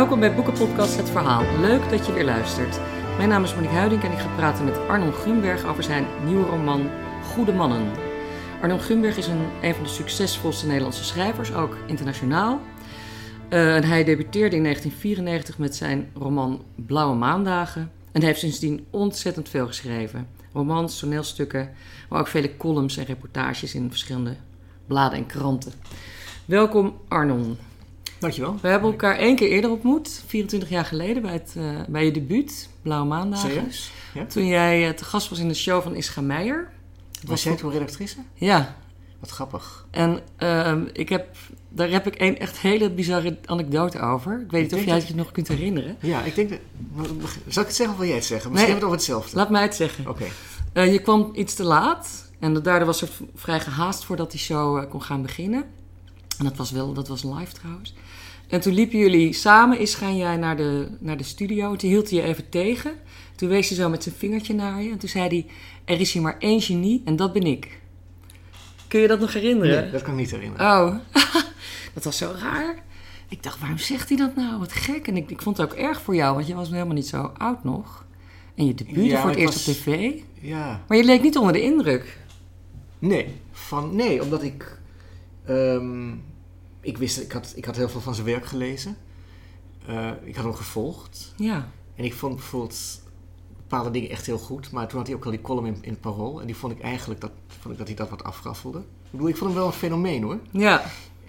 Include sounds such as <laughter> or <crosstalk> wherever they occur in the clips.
Welkom bij Boekenpodcast Het Verhaal. Leuk dat je weer luistert. Mijn naam is Monique Huiding en ik ga praten met Arnon Grunberg over zijn nieuwe roman Goede Mannen. Arnon Grunberg is een, van de succesvolste Nederlandse schrijvers, ook internationaal. En hij debuteerde in 1994 met zijn roman Blauwe Maandagen. En hij heeft sindsdien ontzettend veel geschreven. Romans, toneelstukken, maar ook vele columns en reportages in verschillende bladen en kranten. Welkom Arnon. Dankjewel. We hebben elkaar één keer eerder ontmoet, 24 jaar geleden, bij, het, uh, bij je debuut, Blauwe Maandagen. Serieus? Ja? Toen jij uh, te gast was in de show van Ischa Meijer. Was jij toen redactrice? Ja. Wat grappig. En uh, ik heb, daar heb ik een echt hele bizarre anekdote over. Ik weet niet ik of jij dat... het je nog kunt herinneren. Ja, ik denk dat... Zal ik het zeggen of wil jij het zeggen? Misschien nee, hebben we het over hetzelfde. Laat mij het zeggen. Oké. Okay. je kwam iets te laat. En daardoor was er vrij gehaast voordat die show kon gaan beginnen. En dat was wel, dat was live trouwens. En toen liepen jullie samen, is gaan jij naar de, naar de studio. Toen hield hij je even tegen. Toen wees hij zo met zijn vingertje naar je. En toen zei hij, er is hier maar één genie en dat ben ik. Kun je dat nog herinneren? Nee, dat kan ik niet herinneren. Oh, <laughs> dat was zo raar. Ik dacht, waarom zegt hij dat nou? Wat gek. En ik, ik vond het ook erg voor jou, want je was helemaal niet zo oud nog. En je debuut Ja, voor het eerst was- op tv. Ja. Maar je leek niet onder de indruk. Nee, van, nee omdat ik... ehm, ik wist, ik had, ik had heel veel van zijn werk gelezen. Eh, ik had hem gevolgd. Ja. En ik vond bijvoorbeeld bepaalde dingen echt heel goed. Maar toen had hij ook al die column in, in het Parool. En die vond ik eigenlijk dat, vond ik dat hij dat wat afraffelde. Ik bedoel, ik vond hem wel een fenomeen hoor. Ja.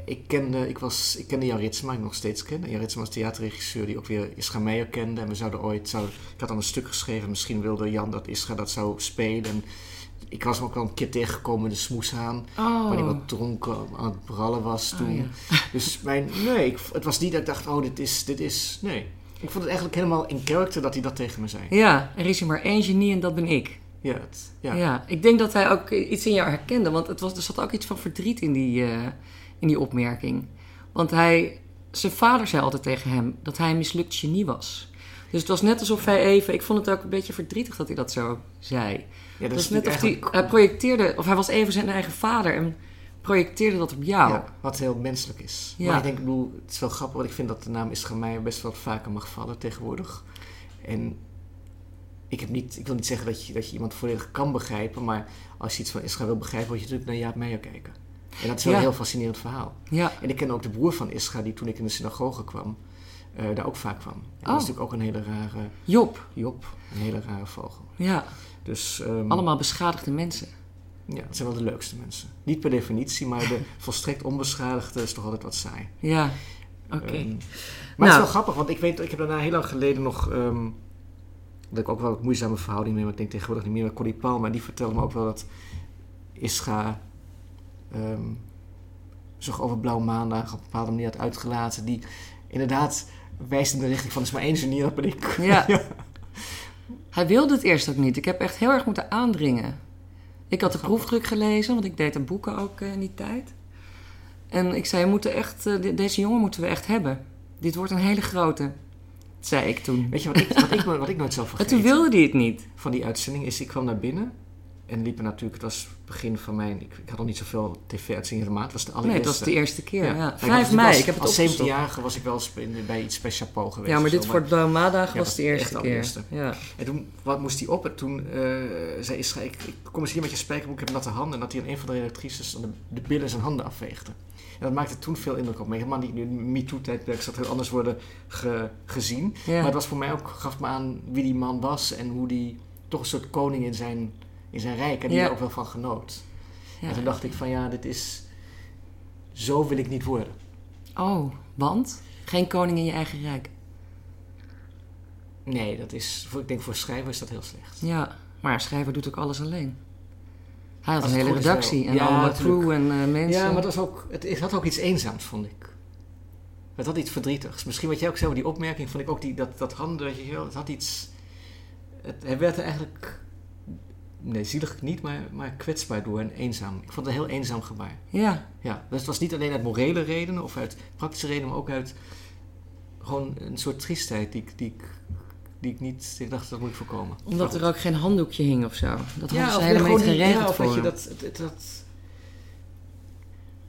Ik kende, ik was, ik kende Jan Ritsma, ik nog steeds ken. En Jan Ritsma was theaterregisseur die ook weer Ischa Meijer kende. En we zouden ooit, zouden, ik had dan een stuk geschreven, misschien wilde Jan dat Ischa dat zou spelen. En ik was hem ook wel een keer tegengekomen in de smoeshaan. Oh. Waar hij wat dronken aan het brallen was Oh, toen. ja. <laughs> Dus mijn, nee, ik, het was niet dat ik dacht, oh, dit is, dit is, nee. Ik vond het eigenlijk helemaal in character dat hij dat tegen me zei. Ja, er is hier maar één genie en dat ben ik. Ja, het, ja. Ja. ik denk dat hij ook iets in jou herkende. Want het was, er zat ook iets van verdriet in die, eh, in die opmerking. Want hij, zijn vader zei altijd tegen hem dat hij een mislukt genie was. Dus het was net alsof hij even... Ik vond het ook een beetje verdrietig dat hij dat zo zei. Ja, Het dat was is net of hij, projecteerde... Of hij was even zijn eigen vader en projecteerde dat op jou. Ja, wat heel menselijk is. Ja. Maar ik denk, ik bedoel, het is wel grappig, want ik vind dat de naam Ischa Meijer best wel vaker mag vallen tegenwoordig. En ik, heb niet, ik wil niet zeggen dat je, dat je iemand volledig kan begrijpen, maar als je iets van Ischa wil begrijpen, moet je natuurlijk naar Jaap Meijer kijken. En dat is wel Ja. een heel fascinerend verhaal. Ja, En ik ken ook de broer van Ischa, die toen ik in de synagoge kwam, eh, daar ook vaak kwam. En dat Oh. is natuurlijk ook een hele rare Job. Job, een hele rare vogel. Ja, Dus, ehm, allemaal beschadigde mensen. Ja, het zijn wel de leukste mensen. Niet per definitie, maar de <laughs> volstrekt onbeschadigde is toch altijd wat saai. Ja, oké. Ehm, maar het Nou. is wel grappig, want ik weet, ik heb daarna heel lang geleden nog. ehm, dat ik ook wel wat moeizame verhouding mee, maar ik denk tegenwoordig niet meer met Corrie maar die vertelde me ook wel dat Ischa ehm zich over Blauwe Maandag op een bepaalde manier had uitgelaten. Die inderdaad wijst in de richting van: het is maar één genie, dat ben ik. <laughs> Ja. Hij wilde het eerst ook niet. Ik heb echt heel erg moeten aandringen. Ik had de Grappig. proefdruk gelezen, want ik deed aan boeken ook eh, in die tijd. En ik zei, we moeten echt, eh, de- deze jongen moeten we echt hebben. Dit wordt een hele grote, zei ik toen. Weet je wat ik, wat ik, wat ik nooit zal En vergeten? toen wilde hij het niet. van die uitzending is, ik kwam naar binnen en liep er natuurlijk, het was het begin van mijn, ik, ik had nog niet zoveel tv-uitzendingen gemaakt, het was de Nee, allereerste. het was de eerste keer. Ja. Ja. Ik 5 was- mei, was- ik heb het Als opgezocht. 17-jarige was ik wel bij iets bij Chapeau geweest. Ja, maar dit zo, voor het Blauwe Maandag Ja, was de eerste de keer. allereerste. Ja. En toen wat moest hij op en toen eh, zei Isra, ik, ik kom eens hier met je spijkerboek, ik heb natte handen. En dat hij aan een van de redactrices de, de billen zijn handen afveegde. En dat maakte toen veel indruk op me. Helemaal niet nu in de MeToo-tijdperk zat heel anders worden ge- gezien. Maar het was voor mij ook, gaf me aan wie die man was en hoe die toch een soort koning in zijn, in zijn rijk en die Ja. er ook wel van genoot. Ja. En toen dacht ik van ja, dit is, zo wil ik niet worden. Oh, want? Geen koning in je eigen rijk. Nee, dat is, voor, ik denk voor schrijver is dat heel slecht. Ja, maar een schrijver doet ook alles alleen. Hij had een hele redactie en Ja, allemaal crew en eh, mensen. Ja, maar dat was ook, het, het had ook iets eenzaams, vond ik. Het had iets verdrietigs. Misschien wat jij ook zei die opmerking, vond ik ook die, dat, dat handen, het had iets... Het, hij werd er eigenlijk, nee, zielig niet, maar, maar kwetsbaar door en eenzaam. Ik vond het een heel eenzaam gebaar. Ja, Ja, dus het was niet alleen uit morele redenen of uit praktische redenen, maar ook uit gewoon een soort triestheid die ik, die ik, die ik niet, ik dacht dat moet ik voorkomen. omdat er ook geen handdoekje hing of zo. Dat hadden ja, ze helemaal niet geregeld ja, of voor dat je dat, dat...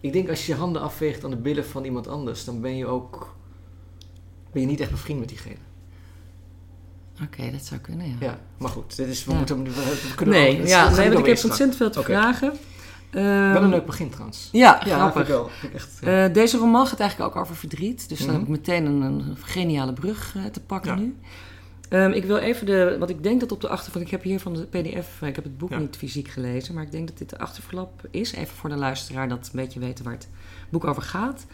Ik denk als je je handen afveegt aan de billen van iemand anders, dan ben je ook ben je niet echt bevriend met diegene. Oké, dat zou kunnen, ja. Ja, maar goed, dit is, we Ja. moeten, we, kunnen Nee, ja, nee, want ik heb ontzettend veel te vragen. stap. Wel een Ehm, leuk begin trouwens. Ja, Ja, grappig. wel. Echt, ja. Eh, deze roman gaat eigenlijk ook over verdriet. Dus dan Mhm. heb ik meteen een, een geniale brug eh, te pakken nu. Ehm, ik wil even de... Want ik denk dat op de achterflap... Ik heb hier van de pdf... eh, Ik heb het boek Ja. niet fysiek gelezen. Maar ik denk dat dit de achterflap is. Even voor de luisteraar dat een beetje weten waar het boek over gaat.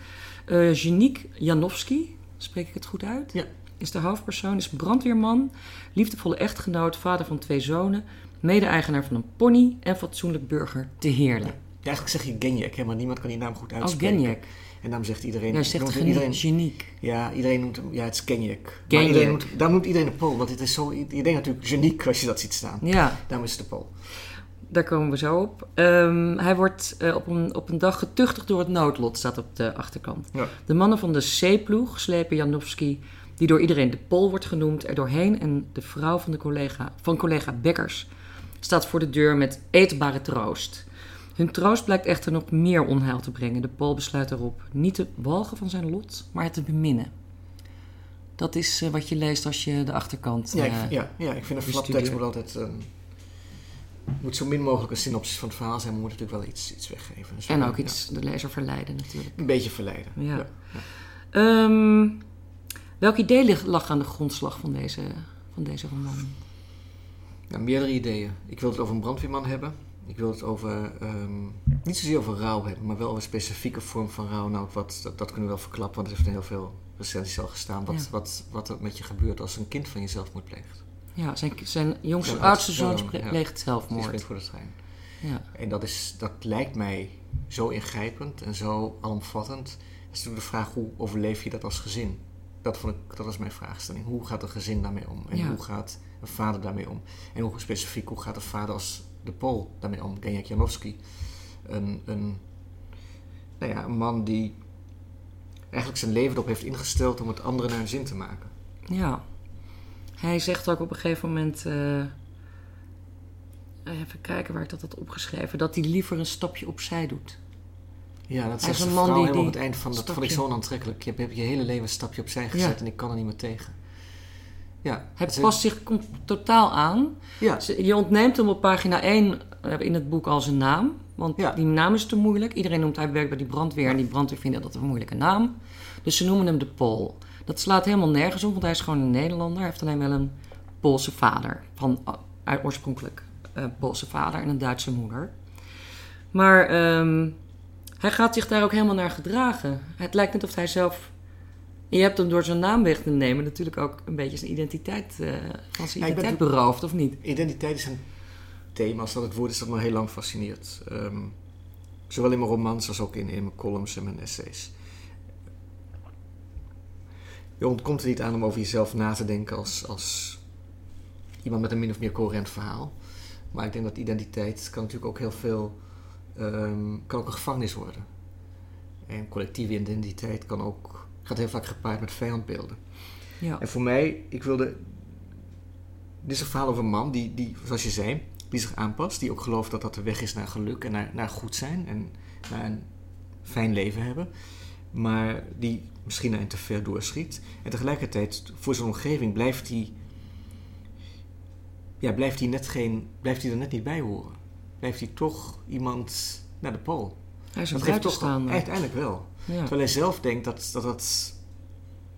Eh Janiek Janowski. Spreek ik het goed uit? Ja. Is de hoofdpersoon. Is brandweerman. Liefdevolle echtgenoot. Vader van twee zonen. Mede-eigenaar van een pony. En fatsoenlijk burger te Heerlen. Ja, eigenlijk zeg je Genjek, hè, maar niemand kan die naam goed Oh, uitspreken. Genjek. En daarom zegt iedereen... Jij zegt genie- iedereen, geniek. Ja, iedereen noemt hem... Ja, het is Genjek. Maar Genjek. iedereen noemt, daarom noemt iedereen de Pool, want het is zo... Je denkt natuurlijk geniek als je dat ziet staan. Ja. Daarom is het de Pool. Daar komen we zo op. Ehm, hij wordt eh, op, een, op een dag getuchtigd door het noodlot, staat op de achterkant. Ja. De mannen van de C-ploeg slepen Janowski, die door iedereen de Pol wordt genoemd, er doorheen. En de vrouw van, de collega, van collega Bekkers staat voor de deur met eetbare troost. Hun troost blijkt echter nog meer onheil te brengen. De Pol besluit erop niet te walgen van zijn lot, maar het te beminnen. Dat is eh, wat je leest als je de achterkant... Ja, ik, eh, ja, ja, ik vind een flaptekst moet altijd... ehm, moet zo min mogelijk een synopsis van het verhaal zijn, maar moet natuurlijk wel iets, iets weggeven. Dus en ja, ook iets de lezer verleiden natuurlijk. Een beetje verleiden. Ja. Ehm, welk idee lag aan de grondslag van deze, van deze roman? Ja, meerdere ideeën. Ik wil het over een brandweerman hebben. Ik wil het over, ehm, niet zozeer over rouw hebben, maar wel over een specifieke vorm van rouw. Nou, wat, dat, dat kunnen we wel verklappen, want er heeft in heel veel recensies al gestaan. Wat, Ja. wat, wat er met je gebeurt als een kind van je zelfmoord pleegt. Ja, zijn, zijn jongste, Zijn oudste zoon pleegt Die zelfmoord. springt voor de trein. Ja. En dat, is, dat lijkt mij zo ingrijpend en zo alomvattend. Dat is natuurlijk de vraag, hoe overleef je dat als gezin? Dat, vond ik, dat was mijn vraagstelling. Hoe gaat een gezin daarmee om? En Ja. hoe gaat een vader daarmee om? En hoe specifiek, hoe gaat een vader als de Pool daarmee om? Genjak Janowski. Een, een, nou ja, een man die eigenlijk zijn leven erop heeft ingesteld om het anderen naar hun zin te maken. ja. Hij zegt ook op een gegeven moment... eh, even kijken waar ik dat had opgeschreven. Dat hij liever een stapje opzij doet. Ja, dat is een man die- helemaal op het eind van, dat vond ik zo aantrekkelijk. Je hebt je hele leven een stapje opzij gezet Ja. en ik kan er niet meer tegen. Ja, Hij past zich totaal aan. Ja, Je ontneemt hem op pagina 1 eh, in het boek al zijn naam. Want Ja. die naam is te moeilijk. Iedereen noemt hij werkt bij die brandweer. En die brandweer vinden dat een moeilijke naam. Dus ze noemen hem de Pool. Dat slaat helemaal nergens op, want hij is gewoon een Nederlander. Hij heeft alleen wel een Poolse vader. Van uit oorspronkelijk eh, Poolse vader en een Duitse moeder. Maar ehm, hij gaat zich daar ook helemaal naar gedragen. Het lijkt net of hij zelf. Je hebt hem door zijn naam weg te nemen natuurlijk ook een beetje zijn identiteit, eh, van zijn Ja, ben beroofd, of niet? identiteit is een thema, als dat het woord is dat me heel lang fascineert. Ehm, zowel in mijn romans als ook in, in mijn columns en mijn essays. Je ontkomt er niet aan om over jezelf na te denken als, als iemand met een min of meer coherent verhaal. Maar ik denk dat identiteit kan natuurlijk ook heel veel, ehm, kan ook een gevangenis worden. En collectieve identiteit kan ook, gaat heel vaak gepaard met vijandbeelden. Ja. En voor mij, ik wilde. Dit is een verhaal over een man die, die, zoals je zei, die zich aanpast. Die ook gelooft dat dat de weg is naar geluk en naar, naar goed zijn. En naar een fijn leven hebben. Maar die misschien een te ver doorschiet. En tegelijkertijd, voor zijn omgeving blijft hij. Ja, blijft hij, net geen, blijft hij er net niet bij horen. Blijft hij toch iemand naar de pool. Hij is een buitenstaander. uiteindelijk wel. Ja. Terwijl hij zelf denkt dat, dat, dat,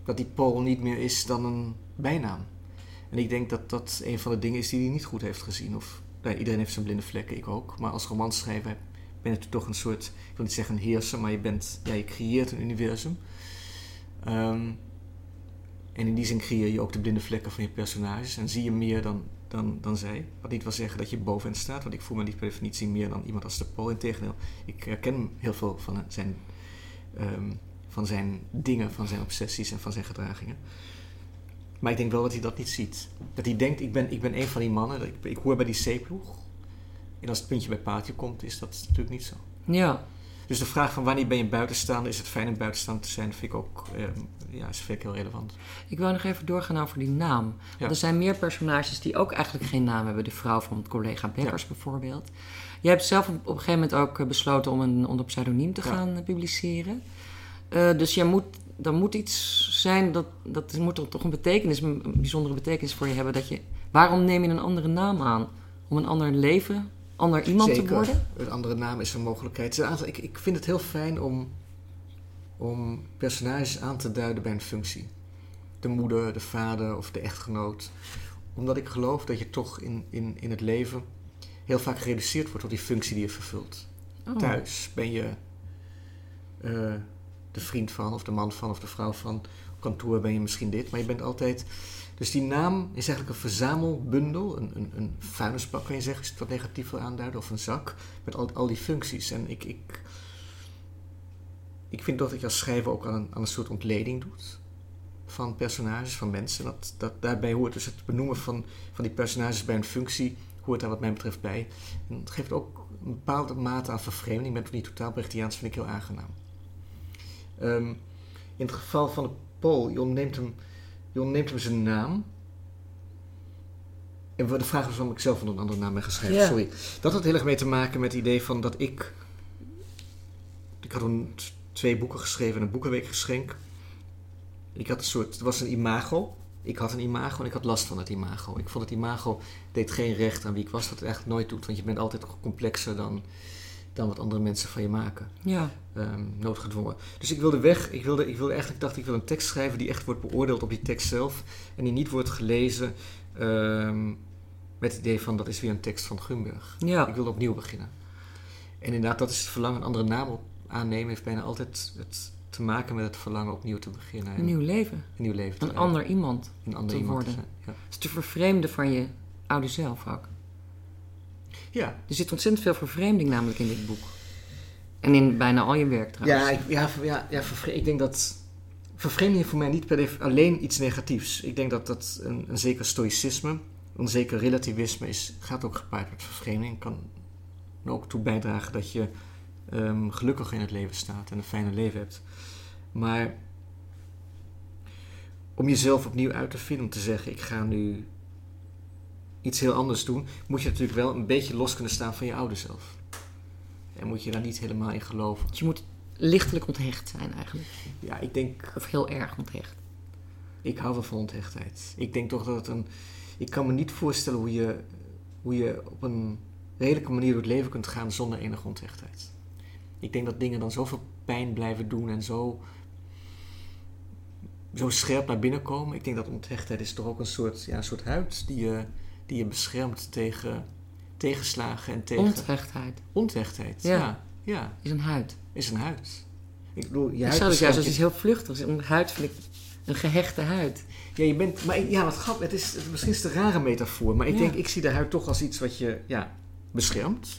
dat die Pool niet meer is dan een bijnaam. En ik denk dat dat een van de dingen is die hij niet goed heeft gezien. Of, nou, iedereen heeft zijn blinde vlekken, ik ook. Maar als romanschrijver ben je toch een soort, ik wil niet zeggen een heerser, maar je, bent, ja, je creëert een universum. Ehm, en in die zin creëer je ook de blinde vlekken van je personages. En zie je meer dan, dan, dan zij. Wat niet wil zeggen dat je boven hen staat, want ik voel me niet per definitie meer dan iemand als de Pool. Integendeel, ik herken heel veel van zijn ehm, van zijn dingen, van zijn obsessies en van zijn gedragingen. Maar ik denk wel dat hij dat niet ziet. Dat hij denkt, ik ben, ik ben een van die mannen, ik, ik hoor bij die C-ploeg. En als het puntje bij paaltje komt, is dat natuurlijk niet zo. Ja. Dus de vraag van wanneer ben je buitenstaander, is het fijn om buitenstaander te zijn, vind ik ook ehm, ja, is ik heel relevant. Ik wil nog even doorgaan over die naam. Want Ja. Er zijn meer personages die ook eigenlijk geen naam hebben. De vrouw van collega Bekkers bijvoorbeeld. Jij hebt zelf op op een gegeven moment ook eh, besloten om een onder pseudoniem te gaan eh, publiceren. Eh, dus jij moet dan moet iets zijn, dat, dat moet er toch een betekenis, een bijzondere betekenis voor je hebben. Dat je, waarom neem je een andere naam aan? Om een ander leven, ander iemand Zeker. te worden? Een andere naam is een mogelijkheid. Ik, ik vind het heel fijn om, om personages aan te duiden bij een functie. De moeder, de vader of de echtgenoot. Omdat ik geloof dat je toch in, in, in het leven heel vaak gereduceerd wordt tot die functie die je vervult. Oh. Thuis ben je eh, de vriend van, of de man van, of de vrouw van. Op kantoor ben je misschien dit, maar je bent altijd. Dus die naam is eigenlijk een verzamelbundel, een, een, een vuilnisbak kan je zeggen, als je het wat negatief wil aanduiden, of een zak met al, al die functies. En ik, ik, ik vind toch dat je als schrijver ook aan een, aan een soort ontleding doet van personages, van mensen. Dat, dat, daarbij hoort dus het benoemen van, van die personages bij een functie, hoort daar wat mij betreft bij. En het geeft ook een bepaalde mate aan vervreemding. Ik ben toch niet totaal Brechtiaans, vind ik heel aangenaam. Ehm, in het geval van de Paul, je ontneemt hem, je ontneemt hem zijn naam. En de vraag is waarom ik zelf een andere naam ben geschreven, Ja. sorry. Dat had heel erg mee te maken met het idee van dat ik... Ik had een, twee boeken geschreven en een boekenweekgeschenk. Ik had een soort... Het was een imago. Ik had een imago en ik had last van het imago. Ik vond het imago deed geen recht aan wie ik was. Dat het eigenlijk nooit doet. Want je bent altijd complexer dan, dan wat andere mensen van je maken. Ja, Ehm, noodgedwongen. Dus ik wilde weg. Ik wilde, ik wilde eigenlijk dacht ik wil een tekst schrijven die echt wordt beoordeeld op die tekst zelf. En die niet wordt gelezen ehm, met het idee van dat is weer een tekst van Gumberg. ja. Ik wilde opnieuw beginnen. En inderdaad, dat is het verlangen. Een andere naam op aannemen heeft bijna altijd het te maken met het verlangen opnieuw te beginnen. En een nieuw leven. een nieuw leven te Een ander iemand. een ander te iemand worden. te zijn. Ja. Het is te vervreemden van je oude zelf ook. ja. Er zit ontzettend veel vervreemding namelijk in dit boek. En in bijna al je werk trouwens. Ja, ik, ja, ja, ja ik denk dat vervreemding voor mij niet per alleen iets negatiefs. Ik denk dat dat een, een zeker stoïcisme, een zeker relativisme is, gaat ook gepaard met vervreemding. Kan er ook toe bijdragen dat je ehm, gelukkig in het leven staat en een fijne leven hebt. Maar om jezelf opnieuw uit te vinden, om te zeggen ik ga nu iets heel anders doen, moet je natuurlijk wel een beetje los kunnen staan van je oude zelf. En moet je daar niet helemaal in geloven. Dus je moet lichtelijk onthecht zijn eigenlijk. Ja, ik denk, Of heel erg onthecht. ik hou wel van onthechtheid. Ik denk toch dat het een. Ik kan me niet voorstellen hoe je, hoe je op een redelijke manier door het leven kunt gaan zonder enige onthechtheid. Ik denk dat dingen dan zoveel pijn blijven doen en zo, zo scherp naar binnen komen. Ik denk dat onthechtheid is toch ook een soort, ja, een soort huid die je, die je beschermt tegen tegenslagen en tegen Onthechtheid onthechtheid. Ja. Ja. ja, is een huid. is een huid. Ik bedoel, je Ik huid zou juist als iets heel vluchtigs. Een huid vind ik een gehechte huid. Ja, je bent, maar ja, wat grappig. Het is, misschien is het een rare metafoor, maar ik Ja. denk, ik zie de huid toch als iets wat je, ja,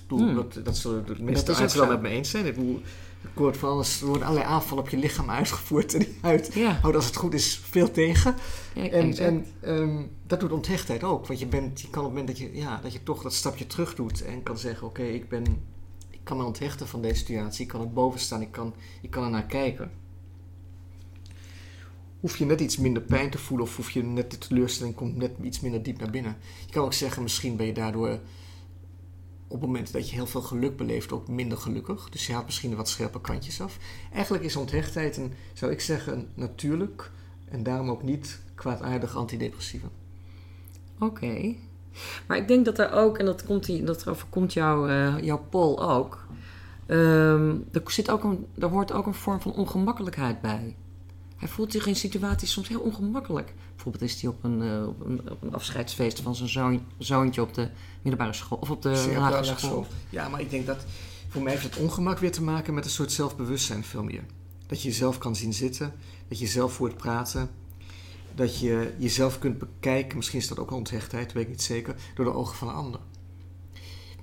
bedoel, Hmm. dat, dat zullen de het wel met me eens zijn. Ik bedoel, ik hoor van alles, er worden allerlei aanvallen op je lichaam uitgevoerd en die huid Ja, houdt als het goed is veel tegen. ja En, en ehm, dat doet onthechtheid ook, want je, bent, je kan op het moment dat je, ja, dat je toch dat stapje terug doet en kan zeggen, oké, ik ben, ik kan me onthechten van deze situatie, ik kan er boven staan, ik kan, ik kan er naar kijken hoef je net iets minder pijn te voelen of hoef je net de teleurstelling komt net iets minder diep naar binnen. Je kan ook zeggen, misschien ben je daardoor op het moment dat je heel veel geluk beleeft ook minder gelukkig. Dus je haalt misschien wat scherpe kantjes af. Eigenlijk is onthechtheid een, zou ik zeggen, een natuurlijk en daarom ook niet kwaadaardig antidepressieve. Oké. Maar ik denk dat er ook, en dat, komt dat overkomt jou, eh, jouw Paul ook. ehm, er, zit ook een, er hoort ook een vorm van ongemakkelijkheid bij. Hij voelt zich in situaties soms heel ongemakkelijk. Bijvoorbeeld is hij op een, eh, op een, op een afscheidsfeest van zijn zoon, zoontje op de middelbare school of op de lagere school. Ja, maar ik denk dat voor mij heeft het ongemak weer te maken met een soort zelfbewustzijn veel meer. Dat je jezelf kan zien zitten, dat je zelf hoort praten, dat je jezelf kunt bekijken, misschien is dat ook een onthechtheid, weet ik niet zeker, door de ogen van een ander.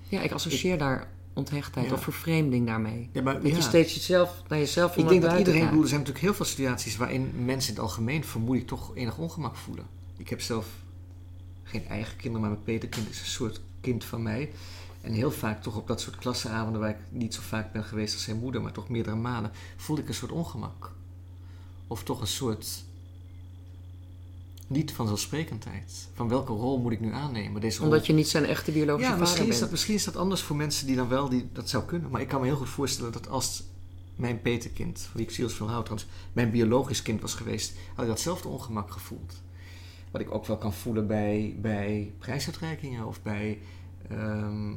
Ja, ik associeer daar onthechtheid Ja. of vervreemding daarmee. Ja, maar Dat je steeds jezelf, naar jezelf ik denk dat iedereen, bedoel, er zijn natuurlijk heel veel situaties waarin mensen in het algemeen vermoedelijk toch enig ongemak voelen. Ik heb zelf geen eigen kinderen, maar mijn peterkind is een soort kind van mij. En heel vaak toch op dat soort klassenavonden waar ik niet zo vaak ben geweest als zijn moeder, maar toch meerdere malen, voelde ik een soort ongemak. Of toch een soort niet vanzelfsprekendheid. Van welke rol moet ik nu aannemen? Deze rol Omdat je niet zijn echte biologische ja, vader misschien is, bent. dat, misschien is dat anders voor mensen die dan wel die, dat zou kunnen. Maar ik kan me heel goed voorstellen dat als mijn peterkind, van wie ik zielsveel hou trouwens, mijn biologisch kind was geweest, had ik datzelfde ongemak gevoeld. Wat ik ook wel kan voelen bij, bij prijsuitreikingen of bij. ehm,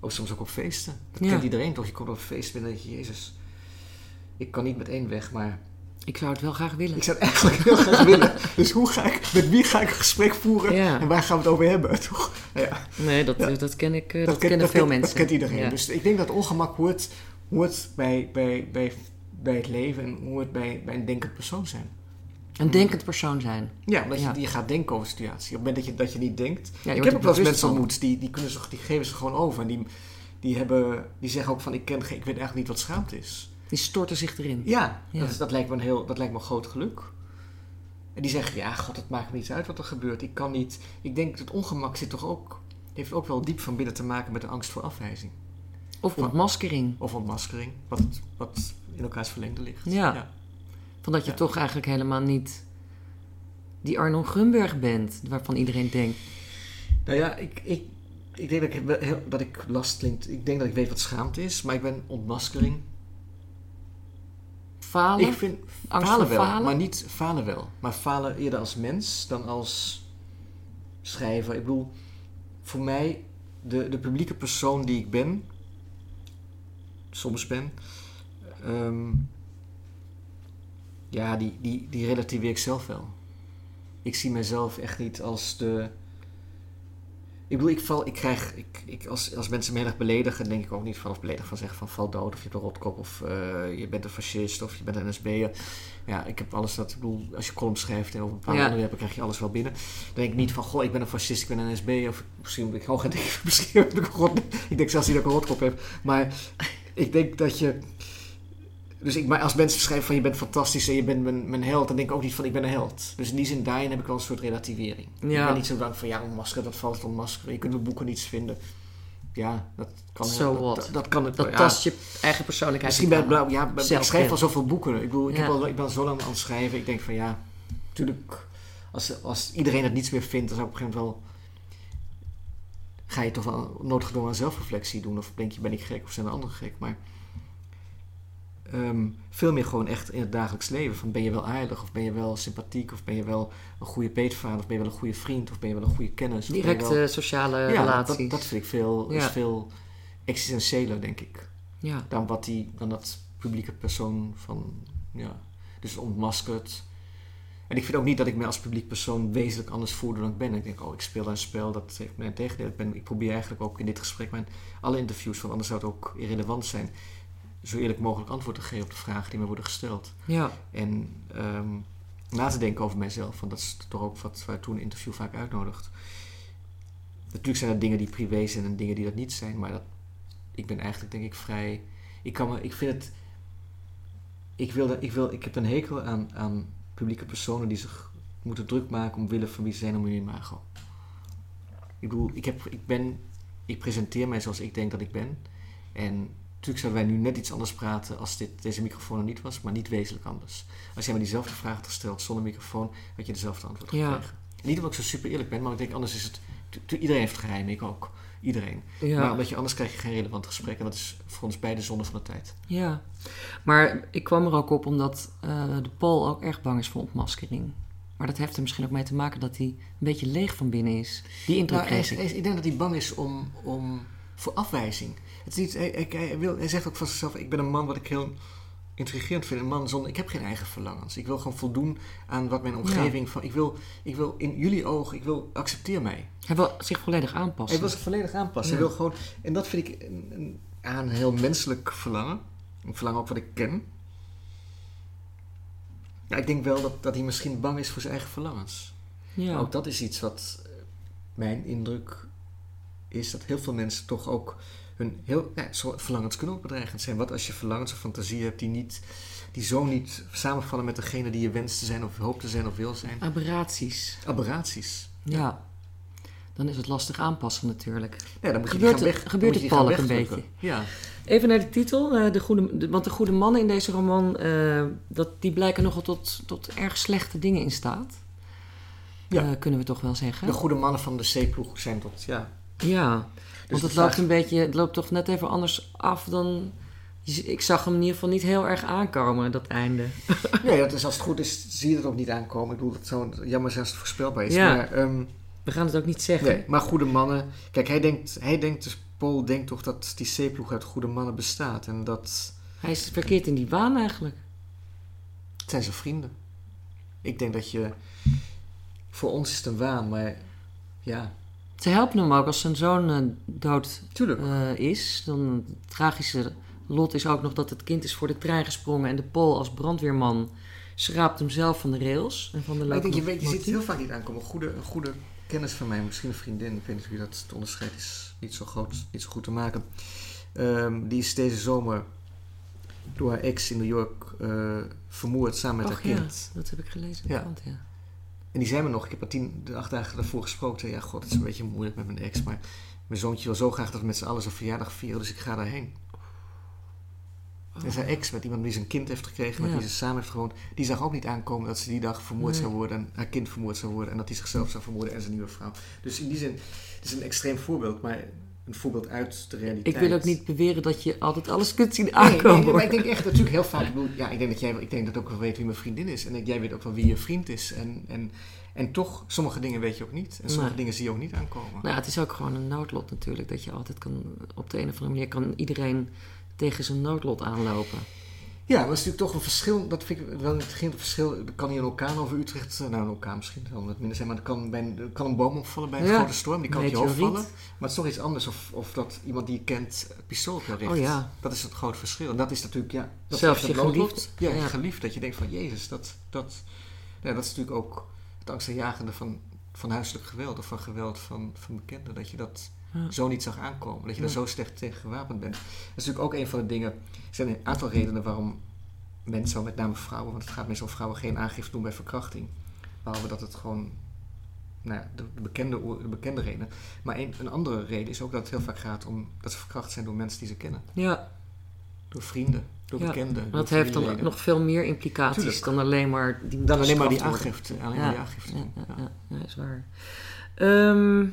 of soms ook op feesten. Dat Ja. kent iedereen toch? Je komt op een feest binnen en denk je, Jezus, ik kan niet met één weg, maar Ik zou het wel graag willen. ik zou het eigenlijk heel graag willen. Dus hoe ga ik, met wie ga ik een gesprek voeren Ja. en waar gaan we het over hebben? <laughs> Toch? Ja, Nee, dat, Ja. dat ken ik. eh, dat, kennen veel mensen. Dat kent iedereen. Dus ik denk dat ongemak hoort, hoort bij, bij, bij, bij het leven en hoort bij, bij een denkend persoon zijn. Een denkend persoon zijn. Ja, omdat. Je, je gaat denken over de situatie. Op het moment dat je, dat je niet denkt. Je ik heb ook wel eens mensen ontmoet die, die, kunnen zich, die geven zich gewoon over. En die, die, hebben, die zeggen ook van ik, ken, geen- ik weet eigenlijk niet wat schaamte is. Die storten zich erin. Ja, Ja. Dat, is- dat, lijkt me een heel, dat lijkt me een groot geluk. En die zeggen, ja, god, het maakt me niet uit wat er gebeurt. Ik kan niet... Ik denk, het ongemak zit toch ook... heeft ook wel diep van binnen te maken met de angst voor afwijzing. Of ontmaskering. Of ontmaskering, wat, wat in elkaars verlengde ligt. Ja. Van dat je Ja. toch eigenlijk helemaal niet die Arnon Grunberg bent. Waarvan iedereen denkt. Nou ja, ik, ik, ik denk dat ik, dat ik last klinkt. Ik denk dat ik weet wat schaamte is, maar ik ben ontmaskering. Falen. Ik vind Angst falen wel, falen? maar niet falen wel. Maar falen eerder als mens dan als schrijver. Ik bedoel, voor mij, de, de publieke persoon die ik ben, soms ben, ehm, ja, die, die, die relativeer ik zelf wel. Ik zie mezelf echt niet als de. Ik bedoel, ik val, ik krijg, ik, ik, als, als mensen me heel erg beledigen, denk ik ook niet van, of beledigen van zeggen van val dood, of je hebt een rotkop, of eh, je bent een fascist, of je bent een NSB'er. Ja, ik heb alles dat, ik bedoel, als je column schrijft en over bepaalde Ja. onderwerpen krijg je alles wel binnen. Dan denk ik niet van, goh, ik ben een fascist, ik ben een NSB'er, of misschien ben ik hoog en denk, misschien heb ik een rot, ik denk zelfs niet dat ik een rotkop heb. Maar ik denk dat je, dus ik, maar als mensen schrijven van je bent fantastisch en je bent mijn, mijn held, dan denk ik ook niet van ik ben een held. Dus in die zin, daarin heb ik wel een soort relativering. Ik Ja. ben niet zo bang van ja, ontmaskeren, dat valt ontmaskeren. Je kunt op boeken niets vinden. Ja, dat kan So dat? Dat, dat kan het Dat ja. tast je eigen persoonlijkheid. Misschien ben ik, blauw- ja, ik schrijf al zoveel boeken. Ik, bedoel, ik, heb al, ik ben al zo lang aan het schrijven. Ik denk van ja, natuurlijk, als, als iedereen het niets meer vindt, dan zou ik op een gegeven moment wel. Ga je toch wel noodgedwongen aan zelfreflectie doen? Of denk je, ben ik gek of zijn de anderen gek? Maar ehm, veel meer gewoon echt in het dagelijks leven. Van ben je wel aardig? Of ben je wel sympathiek? Of ben je wel een goede peetvader? Of ben je wel een goede vriend? Of ben je wel een goede kennis? Directe wel- sociale ja, relatie. dat, dat vind ik veel, is veel existentiëler, denk ik ja. dan wat die, dan dat publieke persoon van, ja, dus ontmaskerd. En ik vind ook niet dat ik me als publiek persoon wezenlijk anders voel dan ik ben. Ik denk, oh, ik speel een spel, dat heeft mij een tegendeel. Ik, ben, ik probeer eigenlijk ook in dit gesprek, mijn alle interviews, van anders zou het ook irrelevant zijn, zo eerlijk mogelijk antwoord te geven op de vragen die me worden gesteld. ja. En ehm, na te denken over mijzelf, want dat is toch ook wat waartoe een interview vaak uitnodigt. Natuurlijk zijn er dingen die privé zijn en dingen die dat niet zijn, maar dat, ik ben eigenlijk denk ik vrij. Ik, kan me, ik vind het. Ik, wil, dat- ik, wil, ik heb een hekel aan, aan publieke personen die zich moeten druk maken omwille van wie ze zijn om hun imago. Ik bedoel, ik, heb, ik ben. Ik presenteer mij zoals ik denk dat ik ben. En natuurlijk zouden wij nu net iets anders praten als dit, deze microfoon er niet was, maar niet wezenlijk anders. Als jij me diezelfde vraag had gesteld zonder microfoon, had je dezelfde antwoord Ja. gekregen. Niet omdat ik zo super eerlijk ben, maar ik denk anders is het. Iedereen heeft geheimen, ik ook. Iedereen. Ja. Maar omdat je anders krijg je geen relevant gesprek. En dat is voor ons beide zonde van de tijd. ja. Maar ik kwam er ook op omdat eh, de Paul ook erg bang is voor ontmaskering. Maar dat heeft er misschien ook mee te maken dat hij een beetje leeg van binnen is. Die indruk Nou, ik. ik denk dat hij bang is om, om, voor afwijzing. Het is niet, hij, hij, hij wil, hij zegt ook van zichzelf: Ik ben een man wat ik heel intrigerend vind. Een man zonder. Ik heb geen eigen verlangens. Ik wil gewoon voldoen aan wat mijn omgeving. Van, ik, wil, ik wil in jullie ogen, ik wil, accepteer mij. Hij wil zich volledig aanpassen. Hij wil zich volledig aanpassen. Ja. Hij wil gewoon, en dat vind ik een, een, heel menselijk verlangen. Een verlangen ook wat ik ken. Ja, ik denk wel dat, dat hij misschien bang is voor zijn eigen verlangens. ja. Maar ook dat is iets wat eh, mijn indruk is dat heel veel mensen toch ook hun heel ja, soort verlangens kunnen ook bedreigend zijn. Wat als je verlangens of fantasie hebt die, niet, die zo niet samenvallen met degene die je wenst te zijn of hoopt te zijn of wil zijn? Aberraties. Aberraties. Ja. Dan is het lastig aanpassen natuurlijk. Ja, dan moet je Gebeurt die gaan het- weg, gebeurt het ook een wegdrukken. Ja. Even naar de titel. eh, de goede, de- want de goede mannen in deze roman, eh, dat, die blijken nogal tot, tot erg slechte dingen in staat. Ja. Eh, kunnen we toch wel zeggen. De goede mannen van de C-ploeg zijn tot, ja. Ja, want de het loopt een beetje, het loopt toch net even anders af dan Ik zag hem in ieder geval niet heel erg aankomen, dat einde. <laughs> Nee, dat is, als het goed is, zie je het ook niet aankomen. Ik bedoel, het zou jammer zijn als het voorspelbaar is. Ja. Maar, ehm, We gaan het ook niet zeggen. nee, maar goede mannen... Kijk, hij denkt, hij denkt dus, Paul denkt toch dat die C-ploeg uit goede mannen bestaat. En dat Hij is verkeerd in die waan eigenlijk. zijn zijn vrienden. Ik denk dat je... Voor ons is het een waan, maar ja, Ze helpen hem ook als zijn zoon eh, dood eh, is. Dan het tragische lot is ook nog dat het kind is voor de trein gesprongen en de Paul als brandweerman schraapt hem zelf van de rails en van de ik denk, je, weet, je ziet heel vaak niet aankomen. Een goede, een goede kennis van mij, misschien een vriendin, ik weet niet wie dat het onderscheid is, niet zo groot, niet zo goed te maken. Ehm, die is deze zomer door haar ex in New York eh, vermoord samen met Och haar ja, kind. dat heb ik gelezen in de Ja. krant, ja. En die zei me nog, ik heb er tien, de acht dagen daarvoor gesproken. Ja, god, het is een beetje moeilijk met mijn ex, maar mijn zoontje wil zo graag dat we met z'n allen zijn verjaardag vieren, dus ik ga daarheen. En zijn ex, met iemand die zijn kind heeft gekregen, met Ja. wie ze samen heeft gewoond, die zag ook niet aankomen dat ze die dag vermoord Nee. zou worden en haar kind vermoord zou worden en dat hij zichzelf zou vermoorden en zijn nieuwe vrouw. Dus in die zin, het is een extreem voorbeeld, maar een voorbeeld uit de realiteit. Ik wil ook niet beweren dat je altijd alles kunt zien aankomen. nee, maar ik denk echt natuurlijk heel vaak. Ik, bedoel, ja, ik denk dat jij ik denk dat ook wel weet wie mijn vriendin is. En ik- jij weet ook wel wie je vriend is. En, en, en toch, sommige dingen weet je ook niet. En sommige Nee. dingen zie je ook niet aankomen. Nou, ja, het is ook gewoon een noodlot natuurlijk. Dat je altijd kan, op de een of andere manier kan iedereen tegen zijn noodlot aanlopen. Ja, dat is natuurlijk toch een verschil. Dat vind ik wel niet geen verschil. Er kan hier een orkaan over Utrecht. eh, Nou, een orkaan misschien wel wat minder zijn. Maar er kan, bij een, er kan een boom opvallen bij een Ja, grote storm. Die kan op je hoofd vallen. Maar het is toch iets anders of, of dat iemand die je kent een pistool op jou richt. Oh ja. Dat is het grote verschil. En dat is natuurlijk, ja... Dat Zelfs het je geliefd. Ja, Ja. geliefd. Dat je denkt van, jezus, dat... dat ja, dat is natuurlijk ook het angstaanjagende van, van huiselijk geweld. Of van geweld van, van bekenden. Dat je dat Ja. zo niet zag aankomen. Dat je daar zo slecht tegen gewapend bent. Dat is natuurlijk ook een van de dingen... Er zijn een aantal redenen waarom mensen, met name vrouwen, want het gaat meestal om vrouwen, geen aangifte doen bij verkrachting. Behalve dat het gewoon, nou ja, de, de bekende, de bekende reden. Maar een, een andere reden is ook dat het heel vaak gaat om dat ze verkracht zijn door mensen die ze kennen. Ja, Door vrienden, door Ja, bekenden. maar dat heeft dan nog veel meer implicaties Tuurlijk. dan alleen maar die Dan alleen maar die aangifte. Alleen Ja, maar die aangifte Ja, ja, ja, is waar. Ehm,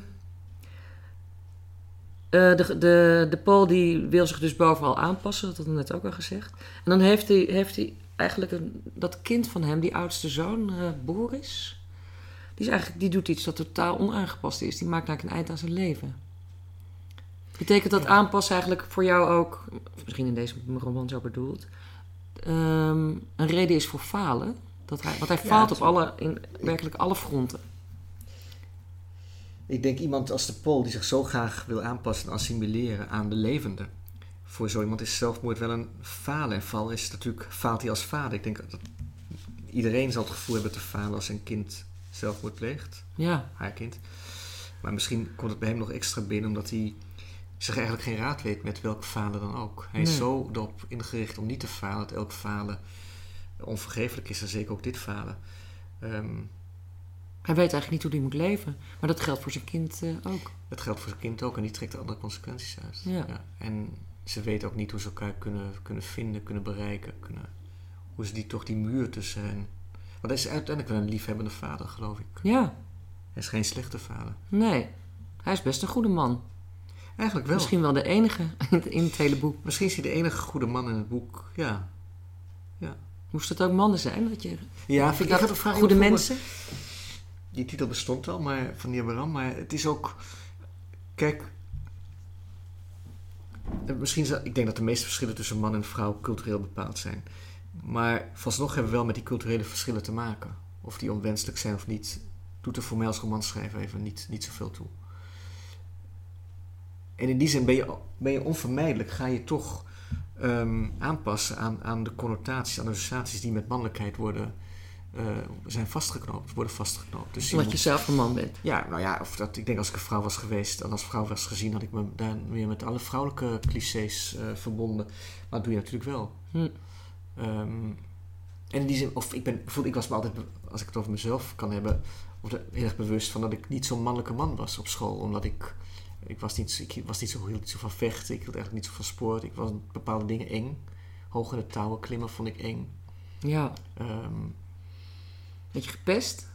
eh, de, de, de Paul die wil zich dus bovenal aanpassen, dat had ik net ook al gezegd. En dan heeft hij, heeft hij eigenlijk een, dat kind van hem, die oudste zoon, eh, Boris. Die, is eigenlijk, die doet iets dat totaal onaangepast is. Die maakt eigenlijk een eind aan zijn leven. Betekent dat aanpassen eigenlijk voor jou ook, misschien in deze roman zo bedoeld, ehm, een reden is voor falen? Dat hij, want hij Ja, faalt op alle, in werkelijk alle fronten. Ik denk iemand als de Pool die zich zo graag wil aanpassen en assimileren aan de levende. Voor zo iemand is zelfmoord wel een falen. En val is natuurlijk, faalt hij als vader. Ik denk dat iedereen zal het gevoel hebben te falen als zijn kind zelfmoord pleegt. Ja, Haar kind. Maar misschien komt het bij hem nog extra binnen omdat hij zich eigenlijk geen raad weet met welk falen dan ook. Hij is zo erop ingericht om niet te falen, dat elk falen onvergeeflijk is en zeker ook dit falen. Ehm, hij weet eigenlijk niet hoe hij moet leven. Maar dat geldt voor zijn kind eh, ook. Dat geldt voor zijn kind ook en die trekt er andere consequenties uit. Ja. En ze weten ook niet hoe ze elkaar kunnen, kunnen vinden, kunnen bereiken. Kunnen, hoe ze die, toch die muur tussen hen... Want hij is uiteindelijk wel een liefhebbende vader, geloof ik. Ja, Hij is geen slechte vader. nee. Hij is best een goede man. Eigenlijk wel. Misschien wel de enige <laughs> in het, hele boek. Misschien is hij de enige goede man in het boek. Ja. Moest het ook mannen zijn? Dat je, Ja, vind ik, ik had een vraag goede over- mensen? Die titel bestond al, maar van die Abraham. Maar het is ook... Kijk... eh, Misschien, ik denk dat de meeste verschillen tussen man en vrouw cultureel bepaald zijn. Maar vooralsnog hebben we wel met die culturele verschillen te maken. Of die onwenselijk zijn of niet, doet er voor mij als romanschrijver even niet, niet zoveel toe. En in die zin ben je, ben je onvermijdelijk, ga je toch ehm, aanpassen aan, aan de connotaties, aan de associaties die met mannelijkheid worden, eh, zijn vastgeknoopt, worden vastgeknoopt. Dus je Omdat je zelf een man bent. ja, nou ja, of dat, ik denk als ik een vrouw was geweest en als vrouw was gezien, had ik me daar weer met alle vrouwelijke clichés eh, verbonden. Maar dat doe je natuurlijk wel. Hm. Ehm, en in die zin, of ik ben, bijvoorbeeld, ik was me altijd, als ik het over mezelf kan hebben, of heel erg bewust van dat ik niet zo'n mannelijke man was op school. Omdat ik, ik was niet, zo- ik was niet zo, hield niet zo van vechten, ik hield eigenlijk niet zo van sport. Ik was bepaalde dingen eng. Hoog in de touwen klimmen vond ik eng. Ja. Ehm, Weet je gepest?